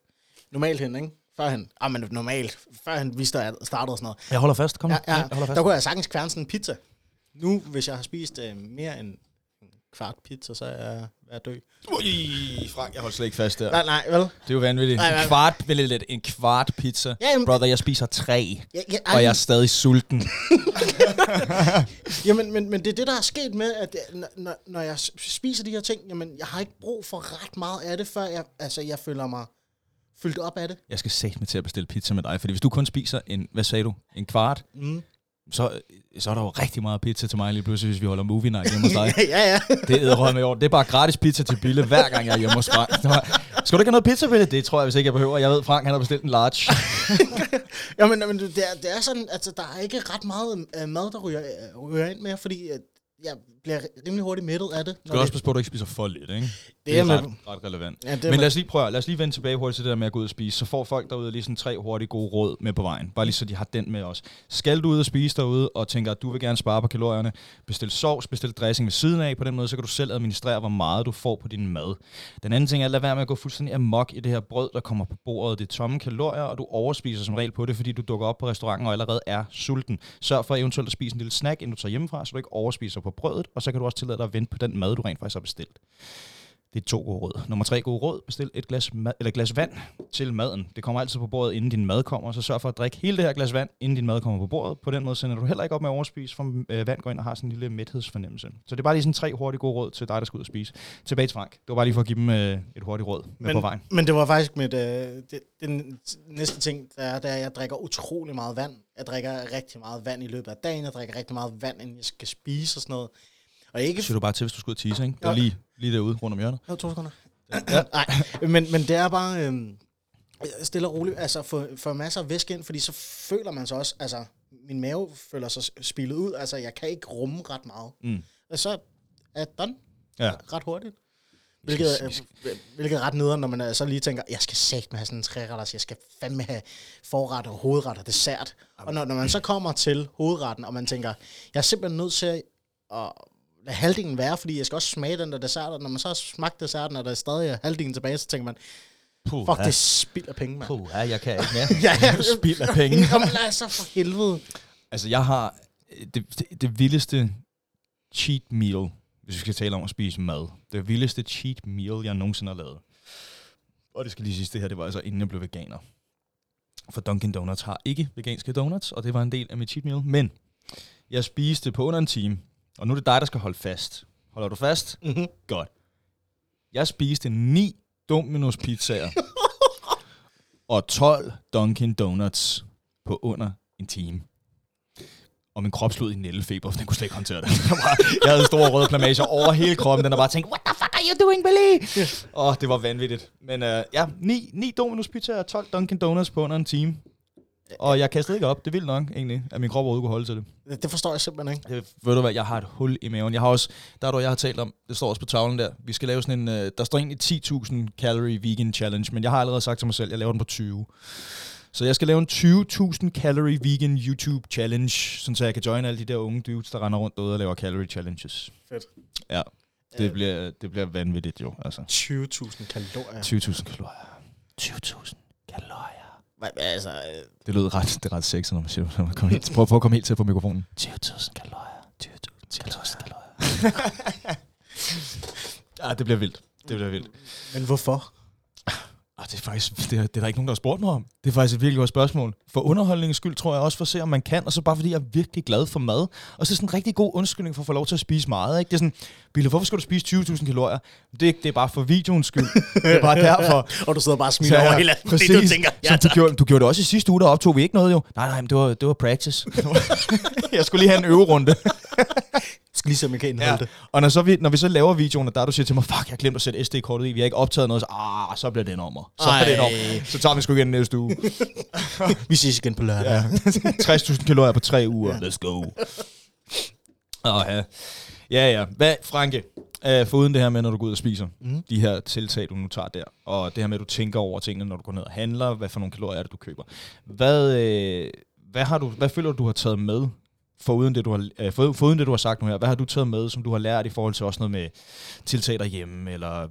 Normalt hen, ikke? Førhen, ah, men normalt, førhen vi start- startede og sådan noget. Jeg holder fast, kom. Ja, ja, Jeg holder fast. der kunne jeg sagtens kværne sådan en pizza. Nu, hvis jeg har spist øh, mere end en kvart pizza, så er jeg ved at dø. Ui, Frank, jeg holder slet ikke fast der. Nej, nej, vel? Det er jo vanvittigt. Nej, nej. En kvart, vel lidt, en kvart pizza. Ja, jamen, Brother, jeg spiser tre, ja, ja, og jeg er stadig sulten. Jamen, men, men det er det, der er sket med, at øh, når- når, jeg spiser de her ting, jamen, jeg har ikke brug for ret meget af det, før jeg, altså, jeg føler mig fyldt op af det. Jeg skal sætte mig til at bestille pizza med dig, fordi hvis du kun spiser en, hvad sagde du, en kvart, Mm. så, så er der jo rigtig meget pizza til mig lige pludselig, hvis vi holder movie night hjemme hos dig. ja, ja. Det er med år. Det er bare gratis pizza til Bille, hver gang jeg er hjemme hos Frank. Skal du ikke have noget pizza, Bille? Det tror jeg, hvis ikke jeg behøver. Jeg ved, Frank han har bestilt en large. Jamen, men det er, det er sådan, altså, der er ikke ret meget øh, mad, der ryger, øh, ryger ind mere, fordi øh, jeg bliver rimelig hurtigt mættet af det. Du skal også passe på, at du ikke spiser for lidt, ikke? Det er er ret, ret relevant. Ja, det Men lad os lige prøve, lad os lige vende tilbage hurtigt til det der med at gå ud og spise. Så får folk derude lige sådan tre hurtige gode råd med på vejen. Bare lige så de har den med os. Skal du ud og spise derude og tænker, at du vil gerne spare på kalorierne, bestil sovs, bestil dressing ved siden af. På den måde, så kan du selv administrere, hvor meget du får på din mad. Den anden ting er, lad være med at gå fuldstændig amok i det her brød, der kommer på bordet. Det er tomme kalorier, og du overspiser som regel på det, fordi du dukker op på restauranten og allerede er sulten. Sørg for eventuelt at spise en lille snack, inden du tager hjemmefra, så du ikke overspiser på brødet, og så kan du også tillade dig at vente på den mad, du rent faktisk har bestilt. Det er to gode råd. Nummer tre gode råd. Bestil et glas, mad, eller glas vand til maden. Det kommer altid på bordet, inden din mad kommer, så sørg for at drikke hele det her glas vand, inden din mad kommer på bordet. På den måde sender du heller ikke op med at overspise, for øh, vand går ind og har sådan en lille mæthedsfornemmelse. Så det er bare lige sådan tre hurtige gode råd til dig, der skal ud og spise. Tilbage til Frank. Det var bare lige for at give dem øh, et hurtigt råd med men, på vejen. Men det var faktisk mit, øh, det, den næste ting, der er, det er, at jeg drikker utrolig meget vand. Jeg drikker rigtig meget vand i løbet af dagen. Jeg drikker rigtig meget vand, inden jeg skal spise og sådan noget. Og ikke... Siger du bare til, hvis du skal ud og tease, ikke? Det lige, lige derude rundt om hjørnet. Ja, to sekunder. Ja. Nej, men, men det er bare øhm, stille og roligt, altså få, få masser af væske ind, fordi så føler man sig også, altså min mave føler sig spillet ud, altså jeg kan ikke rumme ret meget. Mm. Og så er done Ja. ret hurtigt. Hvilket, er- hvilket er ret nederen, når man øh, så lige tænker, jeg skal sagt med have sådan en træretters, jeg skal fandme have forret og hovedret og dessert. Og når, når man så kommer til hovedretten, og man tænker, jeg er simpelthen nødt til at lade halvdelen være, fordi jeg skal også smage den der dessert, og når man så har smagt desserten, og der er stadig halvdelen tilbage, så tænker man, Puh, fuck, det er spild af penge, mand. Puh, ja, jeg kan ikke mere. Ja, ja. Spild af penge. Jamen, lad så for helvede. Altså, jeg har øh, det, det, det vildeste cheat meal, hvis vi skal tale om at spise mad. Det vildeste cheat meal, jeg nogensinde har lavet. Og det skal lige siges, det her, det var altså inden jeg blev veganer. For Dunkin' Donuts har ikke veganske donuts, og det var en del af mit cheat meal. Men jeg spiste på under en time, og nu er det dig, der skal holde fast. Holder du fast? Mm-hmm. Godt. Jeg spiste ni Domino's pizzaer og 12 Dunkin' Donuts på under en time. Og min krop slog i nældefeber, for den kunne slet ikke håndtere det. Jeg havde store røde plamager over hele kroppen. Den har bare tænkt, what the fuck are you doing, Billy? Åh, det var vanvittigt. Men uh, ja, ni, ni Domino's pizzaer og 12 Dunkin' Donuts på under en time. Og jeg kastede ikke op. Det er vildt nok, egentlig, at min krop overhovedet kunne holde til det. Det forstår jeg simpelthen ikke. Det, ved du hvad, jeg har et hul i maven. Jeg har også, der er du, jeg har talt om, det står også på tavlen der, vi skal lave sådan en, øh, der står egentlig 10.000 calorie vegan challenge, men jeg har allerede sagt til mig selv, jeg laver den på 20. Så jeg skal lave en 20.000 calorie vegan YouTube challenge, sådan så jeg kan join alle de der unge dudes, der render rundt derude og laver calorie challenges. Fedt. Ja, det, Øh. bliver, det bliver vanvittigt jo, altså. 20.000 kalorier. 20.000 kalorier. 20.000 kalorier. Altså, øh, Det lød ret, det er ret sexet, når man siger, når man kommer helt, prøv, prøv at komme helt tæt på mikrofonen. 20.000 kalorier. 20.000 kalorier. ja, det bliver vildt. Det bliver vildt. men hvorfor? Og det er faktisk, det er, det er der ikke nogen, der har spurgt mig om. Det er faktisk et virkelig godt spørgsmål. For underholdningens skyld tror jeg også for at se, om man kan, og så bare fordi jeg er virkelig glad for mad. Og så er sådan en rigtig god undskyldning for at få lov til at spise meget. Ikke? Det er sådan, Bille, hvorfor skal du spise 20.000 kalorier? Det, er- det er bare for videoens skyld. det er bare derfor. Og du sidder bare og smiler jeg- over hele præcis, du tænker, ja, som du, gjorde, du gjorde det også i sidste uge, der optog vi ikke noget jo. Nej, nej, men det var, det var practice. jeg skulle lige have en øverunde. Skal lige se, om jeg kan indholde Ja. det. Og når, så vi, når vi så laver videoen, og der du siger til mig, fuck, jeg glemt at sætte SD-kortet i, vi har ikke optaget noget, så, ah, så bliver det en ommer. Så er det Ej. ommer. Så tager vi sgu igen næste uge. Vi ses igen på lørdag. Ja. 60.000 kalorier på tre uger. Let's go. Åh, ja. Ja, ja. Hvad, Franke, øh, foruden det her med, når du går ud og spiser, Mm. de her tiltag, du nu tager der, og det her med, at du tænker over tingene, når du går ned og handler, hvad for nogle kalorier er det, du køber. Hvad, øh, hvad, har du, hvad føler du, du har taget med, foruden det, du har, øh, for, foruden det, du har sagt nu her? Hvad har du taget med, som du har lært i forhold til også noget med tiltag derhjemme, eller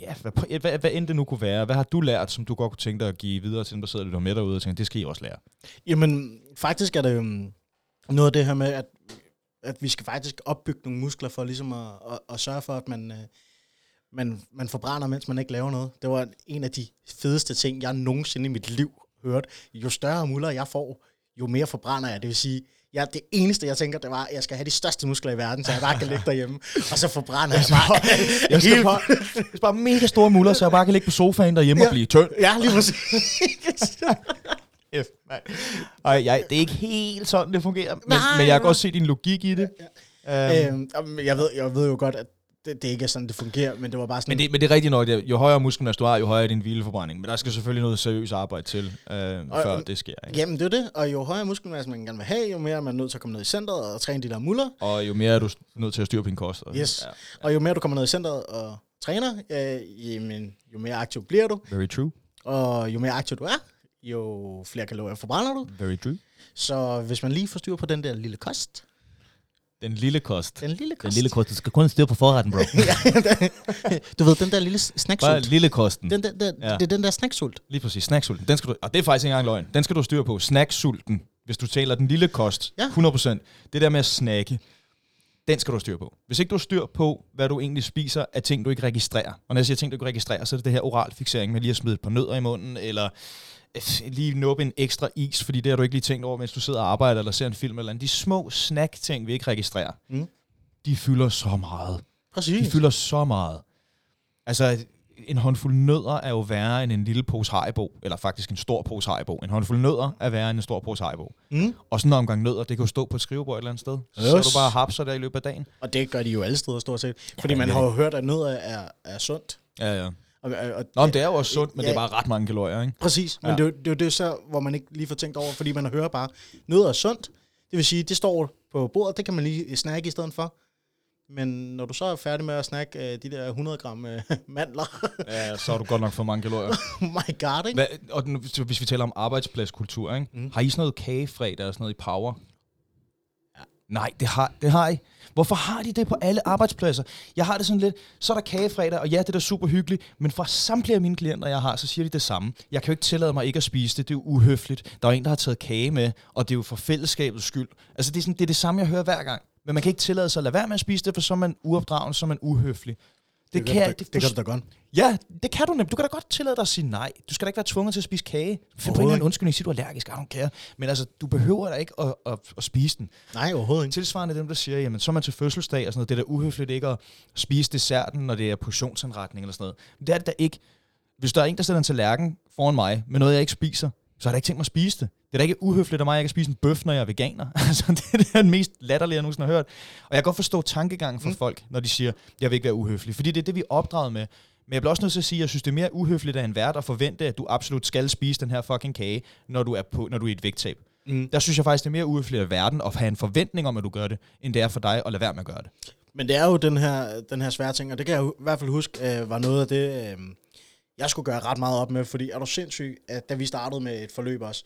ja, hvad, hvad, hvad end det nu kunne være? Hvad har du lært, som du godt kunne tænke dig at give videre til dem, der sidder lidt med derude og tænker, det skal I også lære? Jamen, faktisk er det øhm, noget af det her med, at, at vi skal faktisk opbygge nogle muskler for ligesom at, at, at sørge for, at man, øh, man, man forbrænder, mens man ikke laver noget. Det var en af de fedeste ting, jeg nogensinde i mit liv hørt. Jo større muller jeg får, jo mere forbrænder jeg. Det vil sige, Ja, det eneste, jeg tænker, det var, at jeg skal have de største muskler i verden, så jeg bare kan ligge derhjemme. Og så forbrænder jeg bare. Jeg skal bare, jeg skal bare mega store muller, så jeg bare kan ligge på sofaen derhjemme ja. og blive tynd. Ja, lige præcis. F, nej. Ej, jeg, det er ikke helt sådan, det fungerer, men, men jeg kan godt se din logik i det. Ja. Øhm, øhm, jeg, ved, jeg ved jo godt, at det, det ikke er sådan, det fungerer, men det var bare sådan... Men det, men det er rigtigt nok, jo højere muskelmasse du har, jo højere er din hvileforbrænding. Men der skal selvfølgelig noget seriøst arbejde til, øh, og, før det sker. Ikke? Jamen det er det, og jo højere muskelmasse man gerne vil have, jo mere er man nødt til at komme ned i centret og træne de der muller. Og jo mere er du nødt til at styre på din kost. Og, yes, ja, ja. og jo mere du kommer ned i centret og træner, øh, jamen, jo mere aktiv bliver du. Very true. Og jo mere aktiv du er, jo flere kalorier forbrænder du. Very true. Så hvis man lige får styr på den der lille kost, den lille kost. Den lille kost. Den lille kost. Du skal kun styre på forretten, bro. du ved, den der lille snacksult. Bare lille kosten. Den, den, den, ja. Det er den der snacksult. Lige præcis, snacksulten. Den skal du, og det er faktisk ikke engang løgn. Den skal du styre på. Snacksulten. Hvis du taler den lille kost, ja. 100%. Det der med at snakke, den skal du styre på. Hvis ikke du har styr på, hvad du egentlig spiser af ting, du ikke registrerer. Og når jeg siger ting, du ikke registrerer, så er det det her oral fixering med lige at smide et par nødder i munden, eller lige nuppe en ekstra is, fordi det har du ikke lige tænkt over, mens du sidder og arbejder eller ser en film eller andet. De små snack-ting, vi ikke registrerer, mm. de fylder så meget. Præcis. De fylder så meget. Altså, en håndfuld nødder er jo værre end en lille pose haribo, eller faktisk en stor pose haribo. En håndfuld nødder er værre end en stor pose haribo. Mm. Og sådan en omgang nødder, det kan jo stå på et skrivebord et eller andet sted. Yes. Så du bare hapser der i løbet af dagen. Og det gør de jo alle steder stort set. Fordi ja, man har jo hørt, at nødder er, er sundt. Ja, ja. Og, og, Nå, men det er jo også sundt, men ja, det er bare ret mange kalorier, ikke? Præcis, men det, det er jo det så, hvor man ikke lige får tænkt over, fordi man hører bare, noget er sundt, det vil sige, det står på bordet, det kan man lige snakke i stedet for. Men når du så er færdig med at snakke uh, de der 100 gram uh, mandler... ja, så har du godt nok for mange kalorier. oh my god, ikke? Hvad, og den, hvis vi taler om arbejdspladskultur, ikke? Mm. har I sådan noget kagefredag og sådan noget i Power? Nej, det har, det har I. Hvorfor har de det på alle arbejdspladser? Jeg har det sådan lidt, så er der kagefredag, og ja, det er da super hyggeligt, men fra samtlige af mine klienter, jeg har, så siger de det samme. Jeg kan jo ikke tillade mig ikke at spise det, det er jo uhøfligt. Der er jo en, der har taget kage med, og det er jo for fællesskabets skyld. Altså, det er, sådan, det, er det samme, jeg hører hver gang. Men man kan ikke tillade sig at lade være med at spise det, for så er man uopdragen, så er man uhøflig. Det, det, kan, det, det, det kan du da godt. Ja, det kan du nemt. Du kan da godt tillade dig at sige nej. Du skal da ikke være tvunget til at spise kage. Find på en eller anden undskyldning, siger du er allergisk, I don't care. Men altså, du behøver da ikke at, at, at spise den. Nej, overhovedet ikke. Tilsvarende dem, der siger, jamen, så er man til fødselsdag og sådan noget. Det er da uhøfligt ikke at spise desserten, når det er portionsanretning eller sådan noget. Men det er det da ikke. Hvis der er en, der sætter en tallerken foran mig med noget, jeg ikke spiser, så har jeg ikke tænkt mig at spise det. Det er da ikke uhøfligt af mig, at jeg kan spise en bøf, når jeg er veganer. altså, det er det mest latterlige, jeg nogensinde har hørt. Og jeg kan godt forstå tankegangen for mm. folk, når de siger, jeg vil ikke være uhøflig. Fordi det er det, vi er opdraget med. Men jeg bliver også nødt til at sige, at jeg synes, det er mere uhøfligt af en vært at forvente, at du absolut skal spise den her fucking kage, når du er, på, når du er i et vægttab. Mm. Der synes jeg faktisk, det er mere uhøfligt af verden at have en forventning om, at du gør det, end det er for dig at lade være med at gøre det. Men det er jo den her, den her svære ting, og det kan jeg i hvert fald huske, øh, var noget af det, øh, jeg skulle gøre ret meget op med, fordi er du sindssyg, at da vi startede med et forløb også,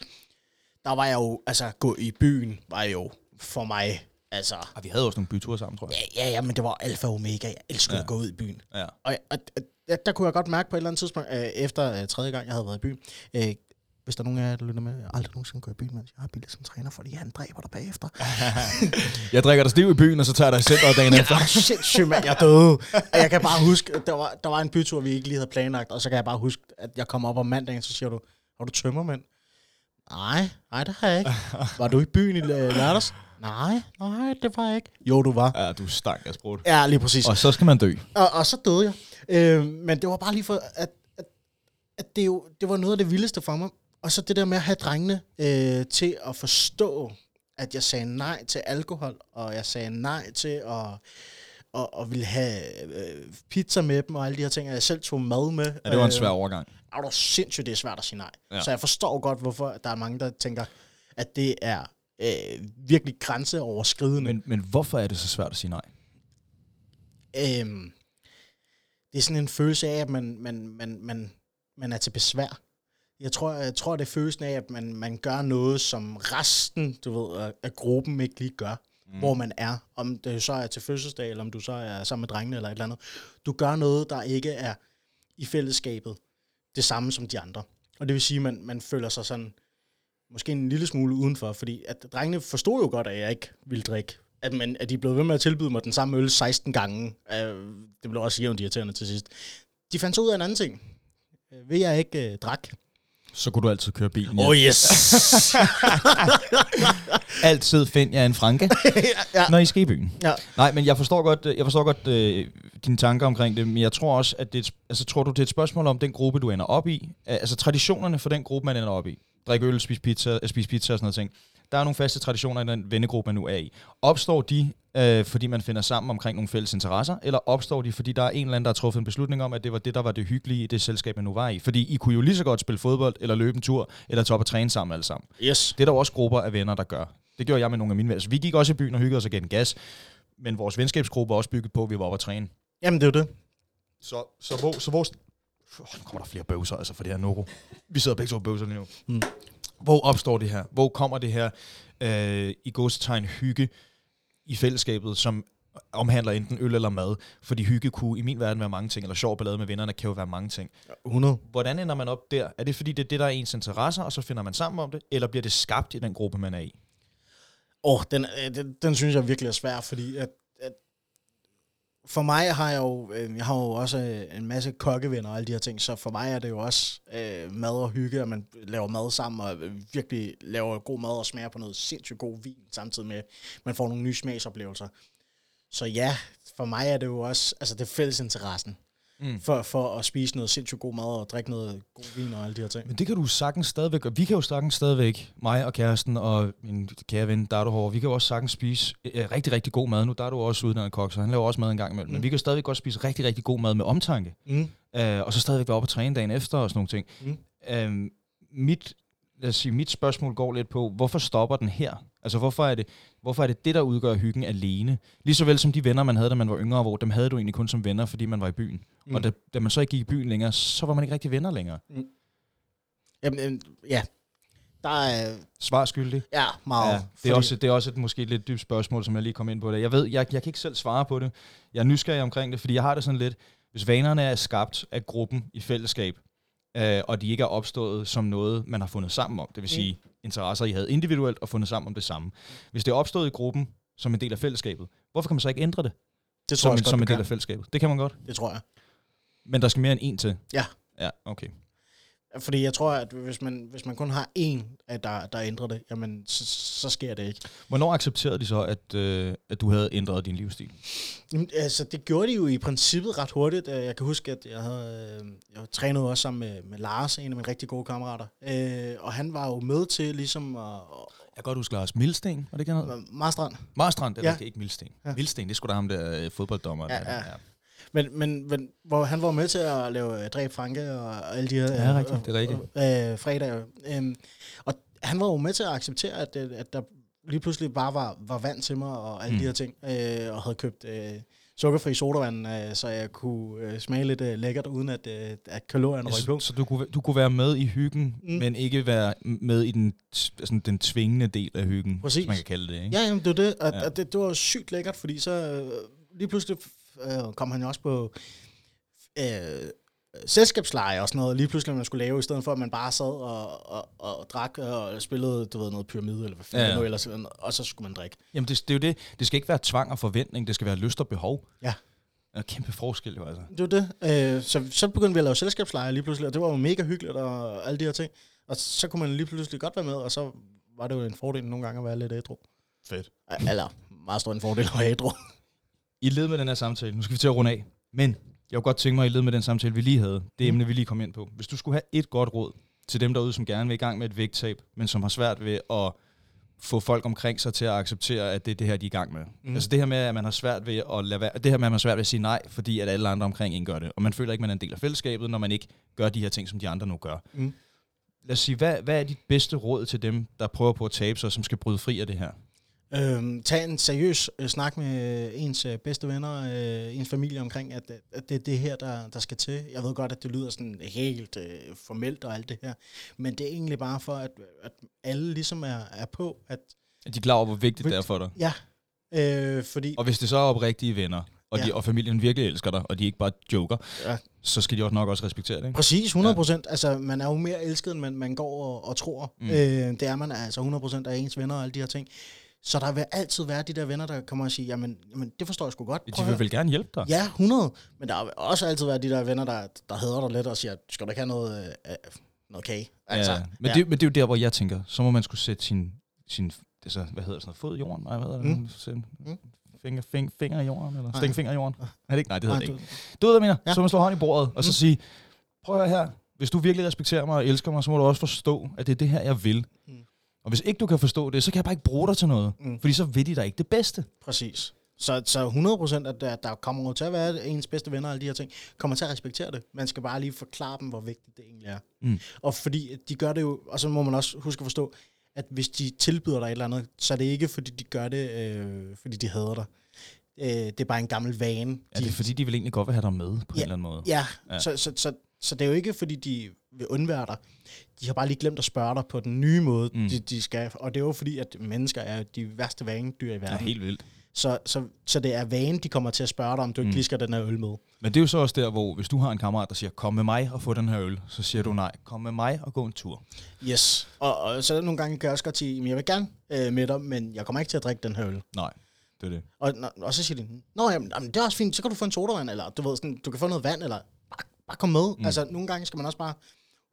der var jeg jo, altså gå i byen, var jo for mig, altså... Og vi havde også nogle byture sammen, tror jeg. Ja, ja, ja men det var alfa og omega. Jeg elskede ja. at gå ud i byen. Ja. Og, og, og der kunne jeg godt mærke på et eller andet tidspunkt, øh, efter øh, tredje gang, jeg havde været i byen, øh, hvis der er nogen af jer, der lytter med, jeg aldrig nogensinde gå i byen, mens jeg har billet som træner, fordi han dræber dig bagefter. jeg drikker dig stiv i byen, og så tager jeg dig i centret dagen efter. Ja, sindssygt, mand, jeg døde. Jeg kan bare huske, der var, der var en bytur, vi ikke lige havde planlagt, og så kan jeg bare huske, at jeg kommer op om mandagen, så siger du, har du tømmermænd? Nej, nej, det har jeg ikke. Var du i byen i lørdags? Nej, nej, det var jeg ikke. Jo, du var. Ja, du stank af sprut. Ja, lige præcis. Og så skal man dø. Og, og så døde jeg. Øh, men det var bare lige for, at, at, at det, jo, det var noget af det vildeste for mig. Og så det der med at have drengene øh, til at forstå, at jeg sagde nej til alkohol, og jeg sagde nej til at og, og ville have øh, pizza med dem og alle de her ting, og jeg selv tog mad med. Ja, det var en svær overgang. Er du sindssygt, det er svært at sige nej. Ja. Så jeg forstår godt, hvorfor der er mange, der tænker, at det er øh, virkelig grænseoverskridende. Men, men hvorfor er det så svært at sige nej? Øhm, det er sådan en følelse af, at man, man, man, man, man er til besvær. Jeg tror, jeg tror, det er følelsen af, at man, man gør noget, som resten du ved, af, gruppen ikke lige gør. Mm. Hvor man er. Om det så er til fødselsdag, eller om du så er sammen med drengene, eller et eller andet. Du gør noget, der ikke er i fællesskabet det samme som de andre. Og det vil sige, at man, man føler sig sådan, måske en lille smule udenfor, fordi at drengene forstod jo godt, at jeg ikke ville drikke. At, man, at de blev ved med at tilbyde mig den samme øl 16 gange. Øh, det blev også jævnt irriterende til sidst. De fandt så ud af en anden ting. Øh, Ved jeg ikke øh, drak. Så kunne du altid køre bilen. Oh yes! Altid find jer en franke, ja. når I skal i byen. ja. Nej, men jeg forstår godt, øh, jeg forstår godt øh, dine tanker omkring det, men jeg tror også, at det er altså, tror du, det er et spørgsmål om den gruppe, du ender op i? Altså traditionerne for den gruppe, man ender op i. Drikke øl, spise pizza, øh, spise pizza og sådan noget ting. Der er nogle faste traditioner i den vennegruppe, man nu er i. Opstår de, øh, fordi man finder sammen omkring nogle fælles interesser, eller opstår de, fordi der er en eller anden, der har truffet en beslutning om, at det var det, der var det hyggelige i det selskab, man nu var i? Fordi I kunne jo lige så godt spille fodbold, eller løbe en tur, eller tage op og træne sammen alle sammen. Yes. Det er der også grupper af venner, der gør. Det gjorde jeg med nogle af mine venner. Så vi gik også i byen og hyggede os og gav den gas. Men vores venskabsgruppe er også bygget på, at vi var oppe at træne. Jamen, det er jo det. Så, så, hvor, så vores... Nu kommer der flere bøvser altså for det her Noro. Vi sidder begge to bøvser lige nu. Mm. Hvor opstår det her? Hvor kommer det her øh, i godsetegn hygge i fællesskabet, som omhandler enten øl eller mad? Fordi hygge kunne i min verden være mange ting, eller sjov ballade med vennerne kan jo være mange ting. 100. Hvordan ender man op der? Er det fordi, det er det, der er ens interesser, og så finder man sammen om det? Eller bliver det skabt i den gruppe, man er i? Åh, oh, den, øh, den, den synes jeg virkelig er svær, fordi at for mig har jeg jo, øh, jeg har jo også øh, en masse kokkevenner og alle de her ting, så for mig er det jo også øh, mad og hygge, at man laver mad sammen og øh, virkelig laver god mad og smager på noget sindssygt god vin, samtidig med, at man får nogle nye smagsoplevelser. Så ja, for mig er det jo også, altså det er fællesinteressen Mm. for, for at spise noget sindssygt god mad og drikke noget god vin og alle de her ting. Men det kan du sagtens stadigvæk gøre. Vi kan jo sagtens stadigvæk, mig og kæresten og min kære ven Dardo Hård, vi kan jo også sagtens spise øh, rigtig, rigtig god mad. Nu der er du også uddannet kok, så han laver også mad en gang imellem. Mm. Men vi kan stadigvæk godt spise rigtig, rigtig god mad med omtanke. Mm. Øh, og så stadigvæk være oppe og træne dagen efter og sådan nogle ting. Mm. Øh, mit, lad os sige, mit spørgsmål går lidt på, hvorfor stopper den her? Altså, hvorfor er det, hvorfor er det det, der udgør hyggen alene? Lige så vel som de venner, man havde, da man var yngre, hvor dem havde du egentlig kun som venner, fordi man var i byen. Mm. Mm. Og da, da man så ikke gik i byen længere, så var man ikke rigtig venner længere. Jamen, øh, ja, der er Svar skyldig. ja, meget. Ja, det, er også, det er også et måske lidt dybt spørgsmål, som jeg lige kom ind på. Det. Jeg ved, jeg, jeg kan ikke selv svare på det. Jeg er nysgerrig omkring det, fordi jeg har det sådan lidt, hvis vanerne er skabt af gruppen i fællesskab, øh, og de ikke er opstået som noget, man har fundet sammen om, det vil Mm. Interesser, I havde individuelt og fundet sammen om det samme. Hvis det er opstået i gruppen som en del af fællesskabet, hvorfor kan man så ikke ændre det, det tror som, jeg en, også som godt, en del kan. af fællesskabet? Det kan man godt. Det tror jeg. Men der skal mere end en til. Ja. Ja, okay. Fordi jeg tror, at hvis man, hvis man kun har en, af der, der ændrer det, jamen, så, så sker det ikke. Hvornår accepterede de så, at, øh, at du havde ændret din livsstil? Jamen, altså, det gjorde de jo i princippet ret hurtigt. Øh, Jeg kan huske, at jeg havde øh, jeg trænede også sammen med, med Lars, en af mine rigtig gode kammerater. Øh, og han var jo med til ligesom at... Jeg kan godt huske Lars Milsten, var det ikke han at Marstrand. Marstrand, det er Ja. ja. rigtigt, ikke Milsten. Ja. Ja. Milsten, det skulle da ham der øh, fodbolddommer. Ja, der. ja. Men, men, men hvor han var med til at lave øh, Dræb Franke og, og alle de her Ja, rigtigt, det er rigtigt. Øh, øh, fredag. Øh, og han var jo med til at acceptere, at, øh, at der lige pludselig bare var, var vand til mig og alle mm. Mm. de her ting. Øh, og havde købt øh, sukkerfri sodavand, øh, så jeg kunne øh, smage lidt øh, lækkert, uden at, øh, at kalorierne røg på. Så, så du, kunne, du kunne være med i hyggen, Mm. mm. men ikke være med i den, sådan, den tvingende del af hyggen, Præcis. hvis man kan kalde det. Ikke? Ja, jamen, det var det. Og, ja. Ja. og det, det var sygt lækkert, fordi så øh, lige pludselig øh, kom han jo også på øh, selskabsleje og sådan noget, lige pludselig man skulle lave, i stedet for at man bare sad og, og, og drak og spillede, du ved, noget pyramide, eller hvad fanden Ja, ja, ellers, og så skulle man drikke. Jamen det, det er jo det. Det skal ikke være tvang og forventning, det skal være lyst og behov. Ja. Er kæmpe forskel jo altså. Det var det. Øh, så, så begyndte vi at lave selskabsleje lige pludselig, og det var jo mega hyggeligt og alle de her ting. Og så kunne man lige pludselig godt være med, og så var det jo en fordel nogle gange at være lidt ædru. Fedt. Eller meget stor en fordel at være ædru. I led med den her samtale, nu skal vi til at runde af, men jeg kunne godt tænke mig, at I led med den samtale, vi lige havde, det Mm. emne, vi lige kom ind på. Hvis du skulle have et godt råd til dem derude, som gerne vil i gang med et vægttab, men som har svært ved at få folk omkring sig til at acceptere, at det er det her, de er i gang med. Mm. Altså det her med, at man har svært ved at lade være, det her med, at man har svært ved at sige nej, fordi at alle andre omkring ikke gør det. Og man føler ikke, man er en del af fællesskabet, når man ikke gør de her ting, som de andre nu gør. Mm. Lad os sige, hvad, hvad er dit bedste råd til dem, der prøver på at tabe sig, som skal bryde fri af det her? Øhm, tag en seriøs øh, snak med ens øh, bedste venner, øh, ens familie omkring, at, at det er det her, der, der skal til. Jeg ved godt, at det lyder sådan helt øh, formelt og alt det her, men det er egentlig bare for, at, at alle ligesom er, er på, at Er de klar over, hvor vigtigt det er for dig? ja, øh, fordi... Og hvis det så er oprigtige venner, og, de, Ja. og familien virkelig elsker dig, og de ikke bare joker, Ja. så skal de også nok også respektere det, ikke? Præcis, 100 procent. Ja. Altså, man er jo mere elsket, end man, man går og, og tror. Mm. Øh, det er man altså 100 procent af ens venner og alle de her ting. Så der vil altid være de der venner, der kommer og siger, jamen, jamen det forstår jeg sgu godt. Prøv De vil høre." vel gerne hjælpe dig? Ja, 100. Men der vil også altid være de der venner, der, der hader dig lidt og siger, skal du ikke have noget, øh, noget kage? Altså, ja. Men, Det, men det er jo der, hvor jeg tænker, så må man skulle sætte sin, sin altså, hvad hedder sådan noget, fod i jorden? Nej, hvad hedder det? Mm. Sin, Mm. finger, fing, finger i jorden, eller stikke finger i jorden? Er det ikke? Nej, det hedder Nej, det ikke. du- ved, hvad jeg mener? Ja. Så man slå hånd i bordet, og så Mm. sige, prøv at her, hvis du virkelig respekterer mig og elsker mig, så må du også forstå, at det er det her, jeg vil. Mm. Og hvis ikke du kan forstå det, så kan jeg bare ikke bruge dig til noget. Mm. Fordi så vil de dig ikke det bedste. Præcis. Så, så 100 procent, at der, der kommer til at være ens bedste venner og alle de her ting, kommer til at respektere det. Man skal bare lige forklare dem, hvor vigtigt det egentlig er. Mm. Og fordi de gør det jo, og så må man også huske at forstå, at hvis de tilbyder dig et eller andet, så er det ikke, fordi de gør det, øh, fordi de hader dig. Øh, det er bare en gammel vane. Ja, det er fordi, de vil egentlig godt vil have dig med på en Ja. eller anden måde. Ja, Ja. ja. Så, så, så, så det er jo ikke, fordi de vil undvære dig. De har bare lige glemt at spørge dig på den nye måde, Mm. de, de skal. Og det er jo fordi, at mennesker er de værste vanedyr i Det er verden. helt vildt. Så, så, så det er vanen, de kommer til at spørge dig, om du ikke Mm. lige skal den her øl med. Men det er jo så også der, hvor hvis du har en kammerat, der siger, kom med mig og få den her øl, så siger du nej, kom med mig og gå en tur. Yes. Og, og så nogle gange kan jeg også godt sige, jeg vil gerne øh, med dig, men jeg kommer ikke til at drikke den her øl. Nej, det er det. Og, og så siger de, Nå jamen, jamen, det er også fint, så kan du få en sodavand, eller du ved, sådan, du kan få noget vand, eller bare, bare kom med. Mm. Altså, nogle gange skal man også bare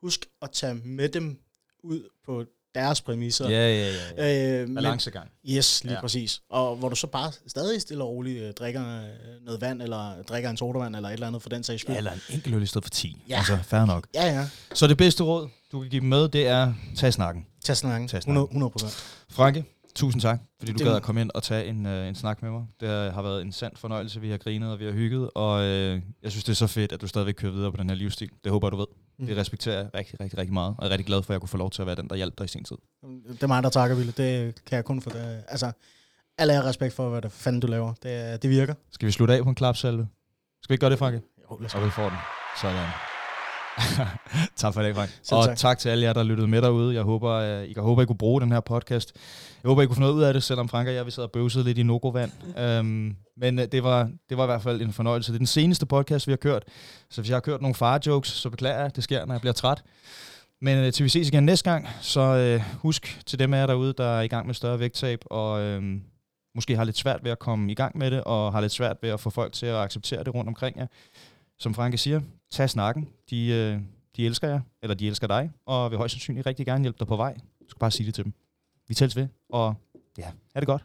huske at tage med dem ud på deres præmisser. Ja, ja, ja. ja. Øh, Balancegang. yes, lige Ja. præcis. Og hvor du så bare stadig stille og roligt øh, drikker øh, noget vand, eller drikker en sodavand, eller et eller andet for den sags skyld. Ja, eller en enkelt øl i stedet for 10. Ja. Altså, fair nok. Ja, ja. Så det bedste råd, du kan give dem med, det er, tag snakken. Tag snakken. Tag snakken. 100 procent. Franke, tusind tak, fordi du Det- gad at komme ind og tage en, øh, en snak med mig. Det har været en sand fornøjelse, vi har grinet og vi har hygget, og øh, jeg synes, det er så fedt, at du stadigvæk kører videre på den her livsstil. Det håber du ved. Mm. Det respekterer jeg rigtig, rigtig, rigtig meget, og jeg er rigtig glad for, at jeg kunne få lov til at være den, der hjalp dig i sin tid. Det er mig, der takker, Ville. Det kan jeg kun få det. Altså, alle har respekt for, hvad det fanden du laver. Det, det virker. Skal vi slutte af på en klapsalve? Skal vi ikke gøre det, Franke? Jo, lad os Og vi får den. Sådan. tak for dag, Frank. Selv og tak. tak til alle jer, der lyttede med derude. Jeg håber, øh, I kan håber, I kunne bruge den her podcast. Jeg håber, I kunne få noget ud af det, selvom Frank og jeg vi sad og bøvsede lidt i Nogovand. um, men øh, det, var, det var i hvert fald en fornøjelse. Det er den seneste podcast, vi har kørt. Så hvis jeg har kørt nogle far-jokes, så beklager jeg. Det sker, når jeg bliver træt. Men øh, til vi ses igen næste gang, så øh, husk til dem af jer derude, der er i gang med større vægttab, og øh, måske har lidt svært ved at komme i gang med det, og har lidt svært ved at få folk til at acceptere det rundt omkring jer. Som Franke siger, tag snakken. De, øh, de elsker jer, eller de elsker dig, og vil højst sandsynligt rigtig gerne hjælpe dig på vej. Du skal bare sige det til dem. Vi tælles ved, og ja, er det godt.